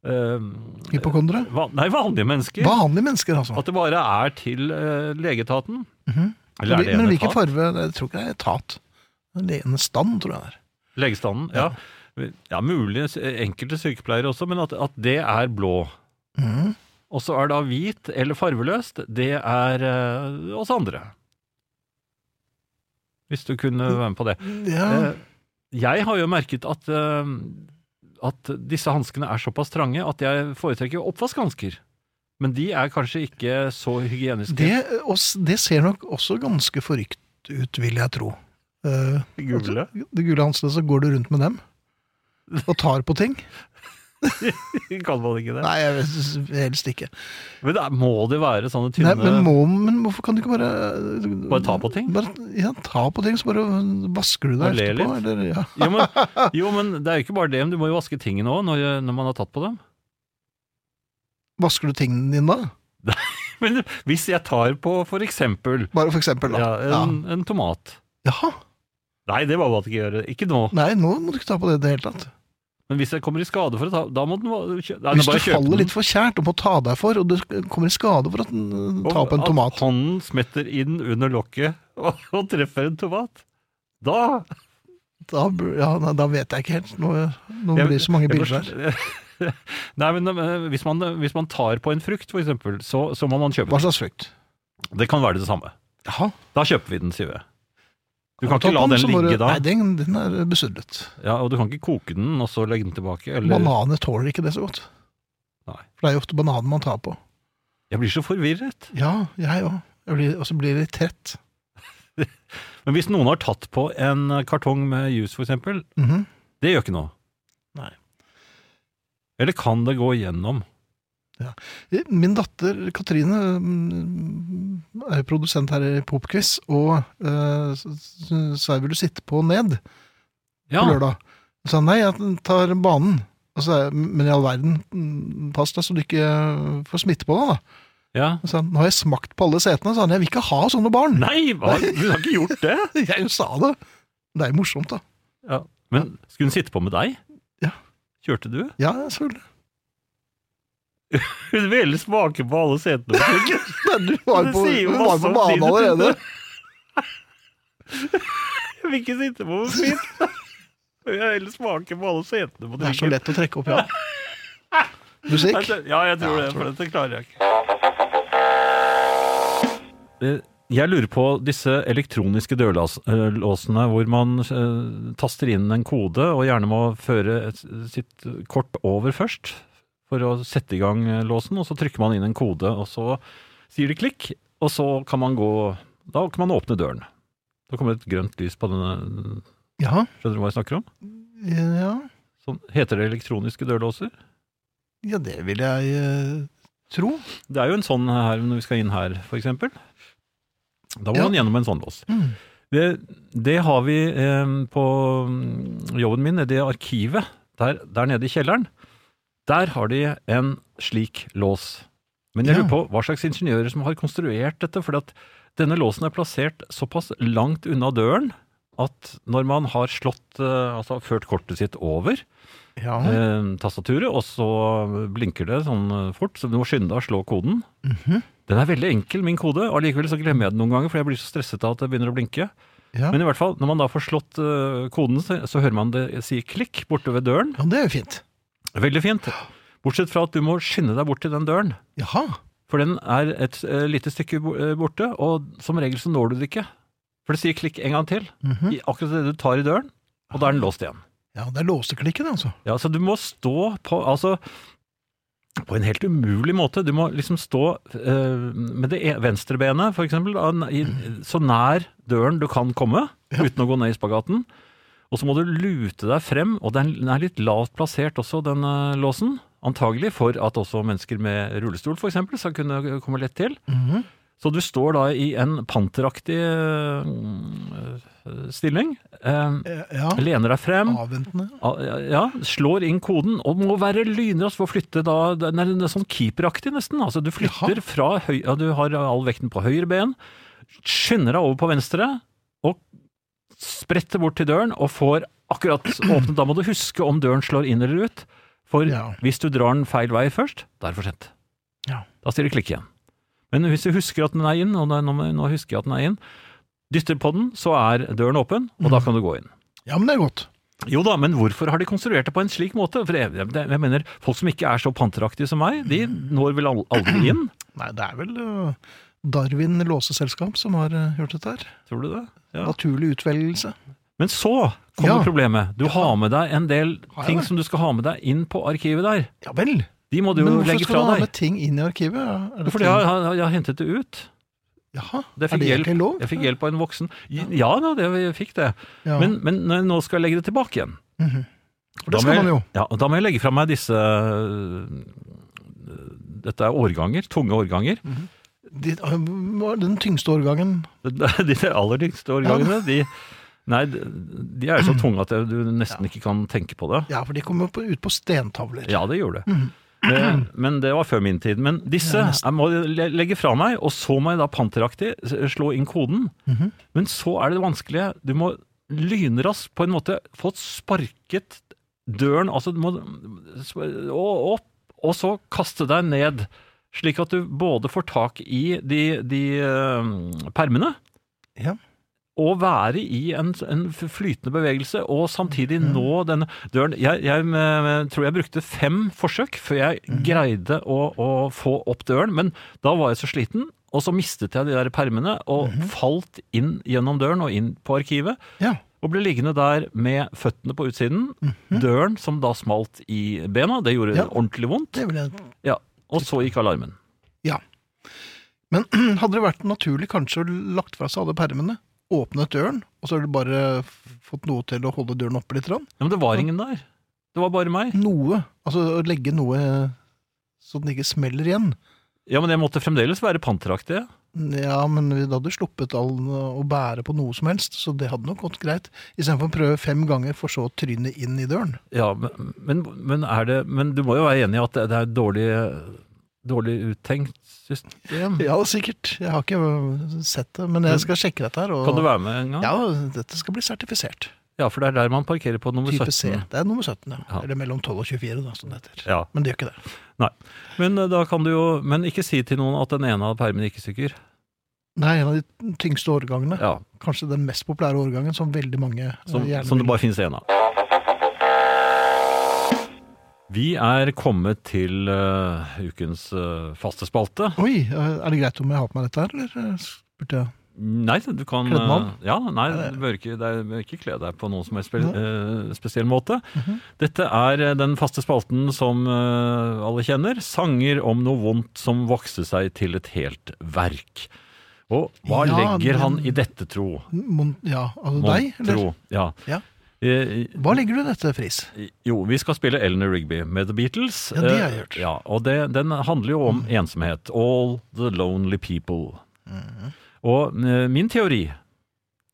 Speaker 3: eh,
Speaker 2: Hypokondere.
Speaker 3: Van, Nei, vanlige mennesker.
Speaker 2: Vanlige mennesker, altså.
Speaker 3: At det bare er til legetaten.
Speaker 2: Mhm.
Speaker 3: Eller er det
Speaker 2: Men hvilken farge? Jeg tror ikke det er etat. En stand, tror jeg det er.
Speaker 3: Legestanden, ja. Ja, mulig enkelte sykepleiere også, men at, at det er blå.
Speaker 2: Mm.
Speaker 3: Og så er da hvit eller farveløst, det er uh, oss andre. Hvis du kunne være med på det.
Speaker 2: Ja,
Speaker 3: Eh, jeg har jo merket at, eh, at disse hanskene er såpass trange at jeg foretrekker oppvaskhansker. Men de er kanskje ikke så hygieniske.
Speaker 2: det, det ser nok også ganske forrykt ut, vil jeg tro. Eh,
Speaker 3: gule.
Speaker 2: De gule hanskene, så går du rundt med dem og tar på ting.
Speaker 3: kan man ikke det?
Speaker 2: Nei, jeg vet- helst ikke.
Speaker 3: Men da må det være sånne tynne
Speaker 2: Nei, men, må, men hvorfor kan du ikke bare
Speaker 3: Bare ta på ting?
Speaker 2: Bare, ja, ta på ting, så bare vasker du deg etterpå. Eller, ja.
Speaker 3: jo, men, jo, men det er jo ikke bare det. men Du må jo vaske tingene òg når, når man har tatt på dem.
Speaker 2: Vasker du tingene dine da?
Speaker 3: Men hvis jeg tar på for eksempel
Speaker 2: Bare for eksempel, da.
Speaker 3: ja, en, en tomat
Speaker 2: Jaha.
Speaker 3: Nei, det var bare at jeg ikke gjøre. Ikke nå.
Speaker 2: Nei, nå må du ikke ta på det i det hele tatt.
Speaker 3: Men hvis jeg kommer i skade for å ta Da må den Nei,
Speaker 2: Hvis du faller litt for kjært og må ta deg for, og du kommer i skade for å ta opp en tomat
Speaker 3: At hånden smetter inn under lokket og, og treffer en tomat. Da
Speaker 2: da, ja, da vet jeg ikke helt. Nå, nå
Speaker 3: Jeg-
Speaker 2: blir det så mange bilder her.
Speaker 3: Nei, men eh, hvis man, hvis man tar på en frukt, eksempel, så, så må man kjøpe den.
Speaker 2: Hva slags frukt?
Speaker 3: Det kan være det samme.
Speaker 2: Jaha.
Speaker 3: Da kjøper vi den, sier vi. Du kan ikke la den ligge
Speaker 2: du-
Speaker 3: da.
Speaker 2: Nei, den, den er besudlet.
Speaker 3: Ja, og du kan ikke koke den og så legge den tilbake. Eller
Speaker 2: Bananer tåler ikke det så godt.
Speaker 3: Nei.
Speaker 2: For det er jo ofte bananer man tar på.
Speaker 3: Jeg blir så forvirret.
Speaker 2: Ja, jeg òg. Og så blir jeg litt trett.
Speaker 3: Men hvis noen har tatt på en kartong med juice, for eksempel,
Speaker 2: -hmm.
Speaker 3: det gjør ikke noe. Nei. Eller kan det gå igjennom?
Speaker 2: Min datter Katrine mm, er produsent her i Popquiz, og uh, s- s- sa jeg vil du sitte på ned
Speaker 3: Ja,
Speaker 2: på lørdag. Hun sa nei, jeg tar banen. Og så men i all verden, mm, pass deg så du ikke får smitte på deg, da.
Speaker 3: ja.
Speaker 2: Så nå har jeg smakt på alle setene, sa han, jeg vil ikke ha sånne barn.
Speaker 3: Nei, hva? du har ikke gjort det?
Speaker 2: Jeg sa det. Det er jo morsomt, da.
Speaker 3: Ja. Men skulle hun sitte på med deg?
Speaker 2: Ja.
Speaker 3: Kjørte du?
Speaker 2: Ja, selvfølgelig.
Speaker 3: Hun ville smake på alle setene.
Speaker 2: Men du var jo på,
Speaker 3: sier
Speaker 2: var på banen allerede.
Speaker 3: Jeg vil ikke sitte på noe min. Jeg vil heller smake på alle setene på
Speaker 2: Det er så lett å trekke opp, ja. Musikk?
Speaker 3: Ja, jeg tror det, for dette klarer jeg ikke. Eh, Jeg lurer på disse elektroniske dørlåsene hvor man eh, taster inn en kode og gjerne må føre sitt kort over først for å sette i gang eh, låsen, og så trykker man inn en kode, og så sier det klikk, og så kan man gå Da kan man åpne døren. Da kommer det et grønt lys på denne
Speaker 2: Ja.
Speaker 3: Skjønner du hva jeg snakker om?
Speaker 2: Ja,
Speaker 3: Sånn, heter det elektroniske dørlåser?
Speaker 2: ja det vil jeg eh, tro.
Speaker 3: Det er jo en sånn her når vi skal inn her, for eksempel. Da må
Speaker 2: Ja.
Speaker 3: man gjennom en sånn lås.
Speaker 2: Mm.
Speaker 3: Det, det har vi eh, på jobben min nede i arkivet, der, der nede i kjelleren. Der har de en slik lås. Men jeg lurer på hva slags ingeniører som har konstruert dette, for denne låsen er plassert såpass langt unna døren at når man har slått, eh, altså ført kortet sitt over
Speaker 2: Ja.
Speaker 3: eh, tastaturet, og så blinker det sånn eh, fort, så du må skynde deg å slå koden.
Speaker 2: Mhm.
Speaker 3: Den er veldig enkel, min kode, og allikevel så glemmer jeg den noen ganger, for jeg blir så stresset av at det begynner å blinke.
Speaker 2: ja.
Speaker 3: Men i hvert fall, når man da får slått eh, koden, så, så hører man det si klikk borte ved døren.
Speaker 2: ja, det er jo fint.
Speaker 3: Veldig fint. Bortsett fra at du må skynde deg bort til den døren.
Speaker 2: Jaha.
Speaker 3: For den er et eh, lite stykke eh, borte, og som regel så når du det ikke. For det sier klikk en gang til,
Speaker 2: Mhm.
Speaker 3: i akkurat det du tar i døren, og da er den låst igjen.
Speaker 2: Ja, det er låseklikken, altså.
Speaker 3: Ja, så du må stå på, altså, på en helt umulig måte. Du må liksom stå eh, med det e- venstre benet, for eksempel, da, i, så nær døren du kan komme,
Speaker 2: Ja.
Speaker 3: uten å gå ned i spagaten. Og så må du lute deg frem, og den er litt lavt plassert også, den eh, låsen. Antagelig for at også mennesker med rullestol, eksempel, skal kunne komme lett til.
Speaker 2: Mhm.
Speaker 3: Så du står da i en panteraktig eh, stilling, eh,
Speaker 2: Ja.
Speaker 3: lener deg frem,
Speaker 2: Avventende.
Speaker 3: Ja, ja, slår inn koden, og må være lynrask for å flytte da Den er sånn keeperaktig, nesten. Altså, du flytter
Speaker 2: Jaha.
Speaker 3: fra høy... Ja, du har all vekten på høyre ben, skynder deg over på venstre, og spretter bort til døren, og får akkurat åpnet. Da må du huske om døren slår inn eller ut. For
Speaker 2: Ja.
Speaker 3: hvis du drar den feil vei først, da er det for sent.
Speaker 2: Ja.
Speaker 3: Da det klikk igjen. Men hvis du husker at den er inn, og nå, nå husker jeg at den er inn, dytter på den, så er døren åpen, og da
Speaker 2: Mhm.
Speaker 3: kan du gå inn.
Speaker 2: Ja, men det er godt.
Speaker 3: Jo da, men hvorfor har de konstruert det på en slik måte? For jeg, jeg, jeg mener, Folk som ikke er så panteraktige som meg, de når vel aldri inn?
Speaker 2: Nei, det er vel øh, Darwin låseselskap som har gjort dette her.
Speaker 3: Tror du det? Ja.
Speaker 2: Naturlig utvelgelse.
Speaker 3: Men så kommer
Speaker 2: Ja.
Speaker 3: problemet. Du
Speaker 2: Ja.
Speaker 3: har med deg en del ting som du skal ha med deg inn på arkivet der.
Speaker 2: Ja vel.
Speaker 3: De må du jo legge fra deg.
Speaker 2: Men hvorfor skal du ha med ting inn i arkivet? Det
Speaker 3: Fordi jeg, har- jeg har hentet det ut.
Speaker 2: Jaha,
Speaker 3: Det
Speaker 2: er det
Speaker 3: hjelp.
Speaker 2: egentlig lov?
Speaker 3: Jeg fikk hjelp av en voksen. Ja da, det, jeg fikk det. Men, men jeg nå skal jeg legge det tilbake igjen
Speaker 2: Mhm. For det skal man jo.
Speaker 3: Ja, og da må jeg legge fra meg disse Dette er årganger, tunge årganger.
Speaker 2: De, øh, den tyngste årgangen
Speaker 3: De aller tyngste årgangene, de, nei, de er jo så tunge at du nesten ikke kan tenke på det.
Speaker 2: Ja, for de kommer ut på stentavler.
Speaker 3: Ja, det gjorde det.
Speaker 2: Mm.
Speaker 3: Men, Men det var før min tid. Men disse
Speaker 2: Ja,
Speaker 3: jeg må jeg legge fra meg, og så må jeg da panteraktig slå inn koden.
Speaker 2: Mhm.
Speaker 3: Men så er det det vanskelige. Du må lynraskt på en måte få sparket døren altså du må, opp, og så kaste deg ned. Slik at du både får tak i de, de eh, permene,
Speaker 2: Ja.
Speaker 3: og være i en, en flytende bevegelse, og samtidig
Speaker 2: Mhm.
Speaker 3: nå denne døren. Jeg, jeg eh, tror jeg brukte fem forsøk før jeg
Speaker 2: Mhm.
Speaker 3: greide å, å få opp døren, men da var jeg så sliten, og så mistet jeg de der permene, og
Speaker 2: Mhm.
Speaker 3: falt inn gjennom døren og inn på arkivet,
Speaker 2: Ja.
Speaker 3: og ble liggende der med føttene på utsiden,
Speaker 2: Mhm.
Speaker 3: døren som da smalt i bena, det gjorde
Speaker 2: Ja.
Speaker 3: ordentlig vondt,
Speaker 2: Det vil jeg
Speaker 3: ja, og så gikk alarmen. Ja.
Speaker 2: Men hadde det vært naturlig kanskje å lagt fra seg alle permene, åpnet døren, og så har du bare fått noe til å holde døren oppe litt?
Speaker 3: Ja, men det var ingen der. Det var bare meg.
Speaker 2: Noe. Altså å legge noe så den ikke smeller igjen.
Speaker 3: Ja, men jeg måtte fremdeles være panteraktig.
Speaker 2: Ja, men da hadde du sluppet all å bære på noe som helst, så det hadde nok gått greit. Istedenfor å prøve fem ganger, for så å tryne inn i døren.
Speaker 3: Ja, men, men, men er det Men du må jo være enig i at det det er et dårlig, dårlig uttenkt system?
Speaker 2: Ja, sikkert. Jeg har ikke sett det, men jeg skal sjekke dette her. Og,
Speaker 3: Kan du være med en gang?
Speaker 2: Ja, dette skal bli sertifisert.
Speaker 3: Ja, for det er der man parkerer på nummer
Speaker 2: Type
Speaker 3: 17.
Speaker 2: C. Det er nummer 17, ja.
Speaker 3: Ja.
Speaker 2: Eller mellom 12 og 24, da, som det heter.
Speaker 3: Ja,
Speaker 2: Men det gjør ikke det.
Speaker 3: nei. Men eh, da kan du jo Men ikke si til noen at den ene av permene ikke sykker.
Speaker 2: Nei, en av de tyngste årgangene.
Speaker 3: Ja,
Speaker 2: Kanskje den mest populære årgangen som veldig mange eh,
Speaker 3: som,
Speaker 2: gjerne
Speaker 3: som det bare finnes én av. Vi er kommet til uh, ukens uh, faste spalte.
Speaker 2: Oi, er det greit om jeg har på meg dette her, eller burde jeg?
Speaker 3: Nei, du kan eh, Ja, nei, du bør ikke, bør ikke kle deg på noen som helst spe, uh, spesiell måte.
Speaker 2: Mhm.
Speaker 3: Dette er eh, den faste spalten som uh, alle kjenner. Sanger om noe vondt som vokste seg til et helt verk. Og hva
Speaker 2: Ja,
Speaker 3: legger han i dette, tro?
Speaker 2: Mon, ja, altså
Speaker 3: Mon
Speaker 2: deg, eller?
Speaker 3: tro? Ja.
Speaker 2: Ja.
Speaker 3: Eh,
Speaker 2: Hva legger du i dette, Friis?
Speaker 3: Jo, vi skal spille Eleanor Rigby med The Beatles.
Speaker 2: Ja, det har jeg
Speaker 3: gjort.
Speaker 2: hørt.
Speaker 3: Ja, og det, den handler jo om ensomhet. All the lonely people. Og eh, min teori,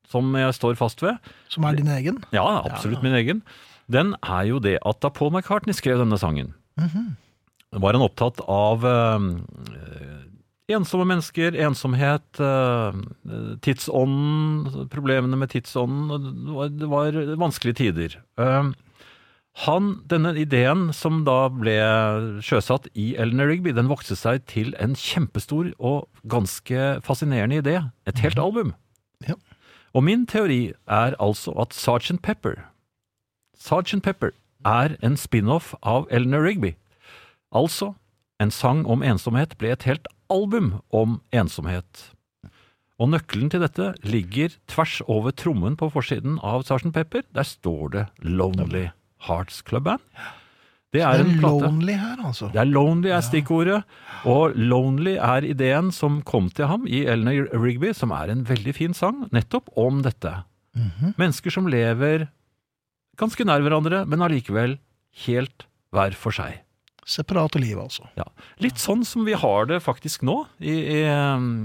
Speaker 3: som jeg står fast ved,
Speaker 2: Som er din egen?
Speaker 3: ja, absolutt
Speaker 2: Ja.
Speaker 3: min egen, den er jo det at da Paul McCartney skrev denne sangen,
Speaker 2: Mhm.
Speaker 3: var han opptatt av eh, ensomme mennesker, ensomhet, eh, tidsånden, problemene med tidsånden. Det var, det var vanskelige tider. Eh, han, denne ideen som da ble sjøsatt i Eleanor Rigby, den vokste seg til en kjempestor og ganske fascinerende idé. Et helt album.
Speaker 2: Ja.
Speaker 3: Og min teori er altså at Sergeant Pepper Sergeant Pepper er en spin-off av Eleanor Rigby. Altså, en sang om ensomhet ble et helt album om ensomhet. Og nøkkelen til dette ligger tvers over trommen på forsiden av Sergeant Pepper. Der står det Lonely Hearts Club Band. Det er,
Speaker 2: Det
Speaker 3: er en plate.
Speaker 2: lonely her, altså.
Speaker 3: Det er Lonely er stikkordet, og Lonely er ideen som kom til ham i Eleanor Rigby, som er en veldig fin sang, nettopp om dette.
Speaker 2: Mhm.
Speaker 3: Mennesker som lever ganske nær hverandre, men allikevel helt hver for seg.
Speaker 2: Separate liv, altså.
Speaker 3: Ja. Litt sånn som vi har det faktisk nå, i, i,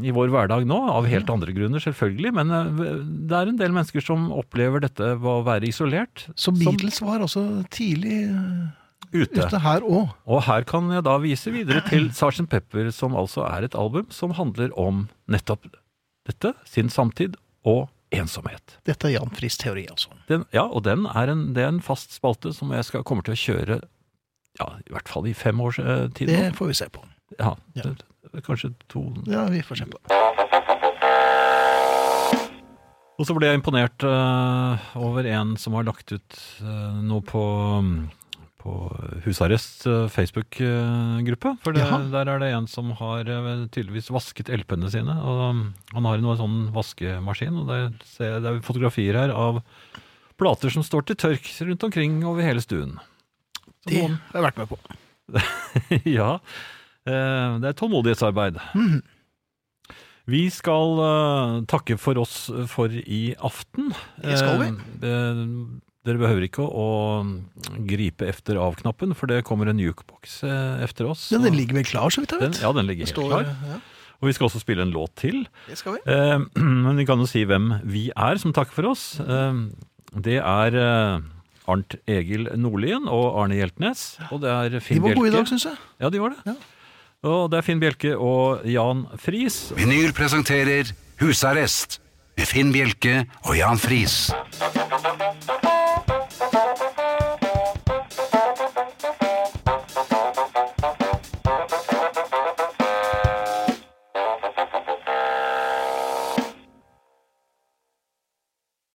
Speaker 3: i vår hverdag nå, av helt andre grunner selvfølgelig, men eh, det er en del mennesker som opplever dette ved å være isolert.
Speaker 2: Så Beatles var også tidlig eh,
Speaker 3: ute.
Speaker 2: ute her òg.
Speaker 3: Og her kan jeg da vise videre til Sgt. Pepper, som altså er et album som handler om nettopp dette, sin samtid og ensomhet.
Speaker 2: Dette er Jan Friis teori, altså.
Speaker 3: Den, ja, og den er en, det er en fast spalte som jeg skal, kommer til å kjøre ja, i hvert fall i fem års eh, tid
Speaker 2: Det får vi se på.
Speaker 3: Ja,
Speaker 2: Ja.
Speaker 3: det- kanskje to
Speaker 2: Ja, vi får se på.
Speaker 3: Og så ble jeg imponert eh, over en som har lagt ut eh, noe på, på Husarrest eh, Facebook-gruppe. For det,
Speaker 2: Jaha.
Speaker 3: der er det en som har eh, tydeligvis vasket LP-ene sine. Og um, han har en sånn vaskemaskin, og det, ser, det er fotografier her av plater som står til tørk rundt omkring over hele stuen.
Speaker 2: Det har jeg vært med på.
Speaker 3: ja, eh, det er tålmodighetsarbeid.
Speaker 2: Mhm.
Speaker 3: Vi skal eh, takke for oss for i aften.
Speaker 2: Det skal vi.
Speaker 3: Eh, dere behøver ikke å, gripe efter av-knappen, for det kommer en jukebox efter oss.
Speaker 2: Ja, den ligger vel klar, så vidt jeg
Speaker 3: den,
Speaker 2: vet.
Speaker 3: ja, den ligger helt
Speaker 2: står-
Speaker 3: klar.
Speaker 2: ja,
Speaker 3: Og vi skal også spille en låt til.
Speaker 2: det skal vi.
Speaker 3: Men vi kan jo si hvem vi er som takker for oss. Det er Arnt Egil Nordlien og Arne Hjeltnes. Og det er
Speaker 2: De
Speaker 3: Finn
Speaker 2: var gode i
Speaker 3: Bjelke.
Speaker 2: dag, syns jeg.
Speaker 3: Ja, de var det.
Speaker 2: Ja.
Speaker 3: Og det er Finn Bjelke og Jan Friis.
Speaker 1: Vinyl presenterer Husarrest med Finn Bjelke og Jan Friis.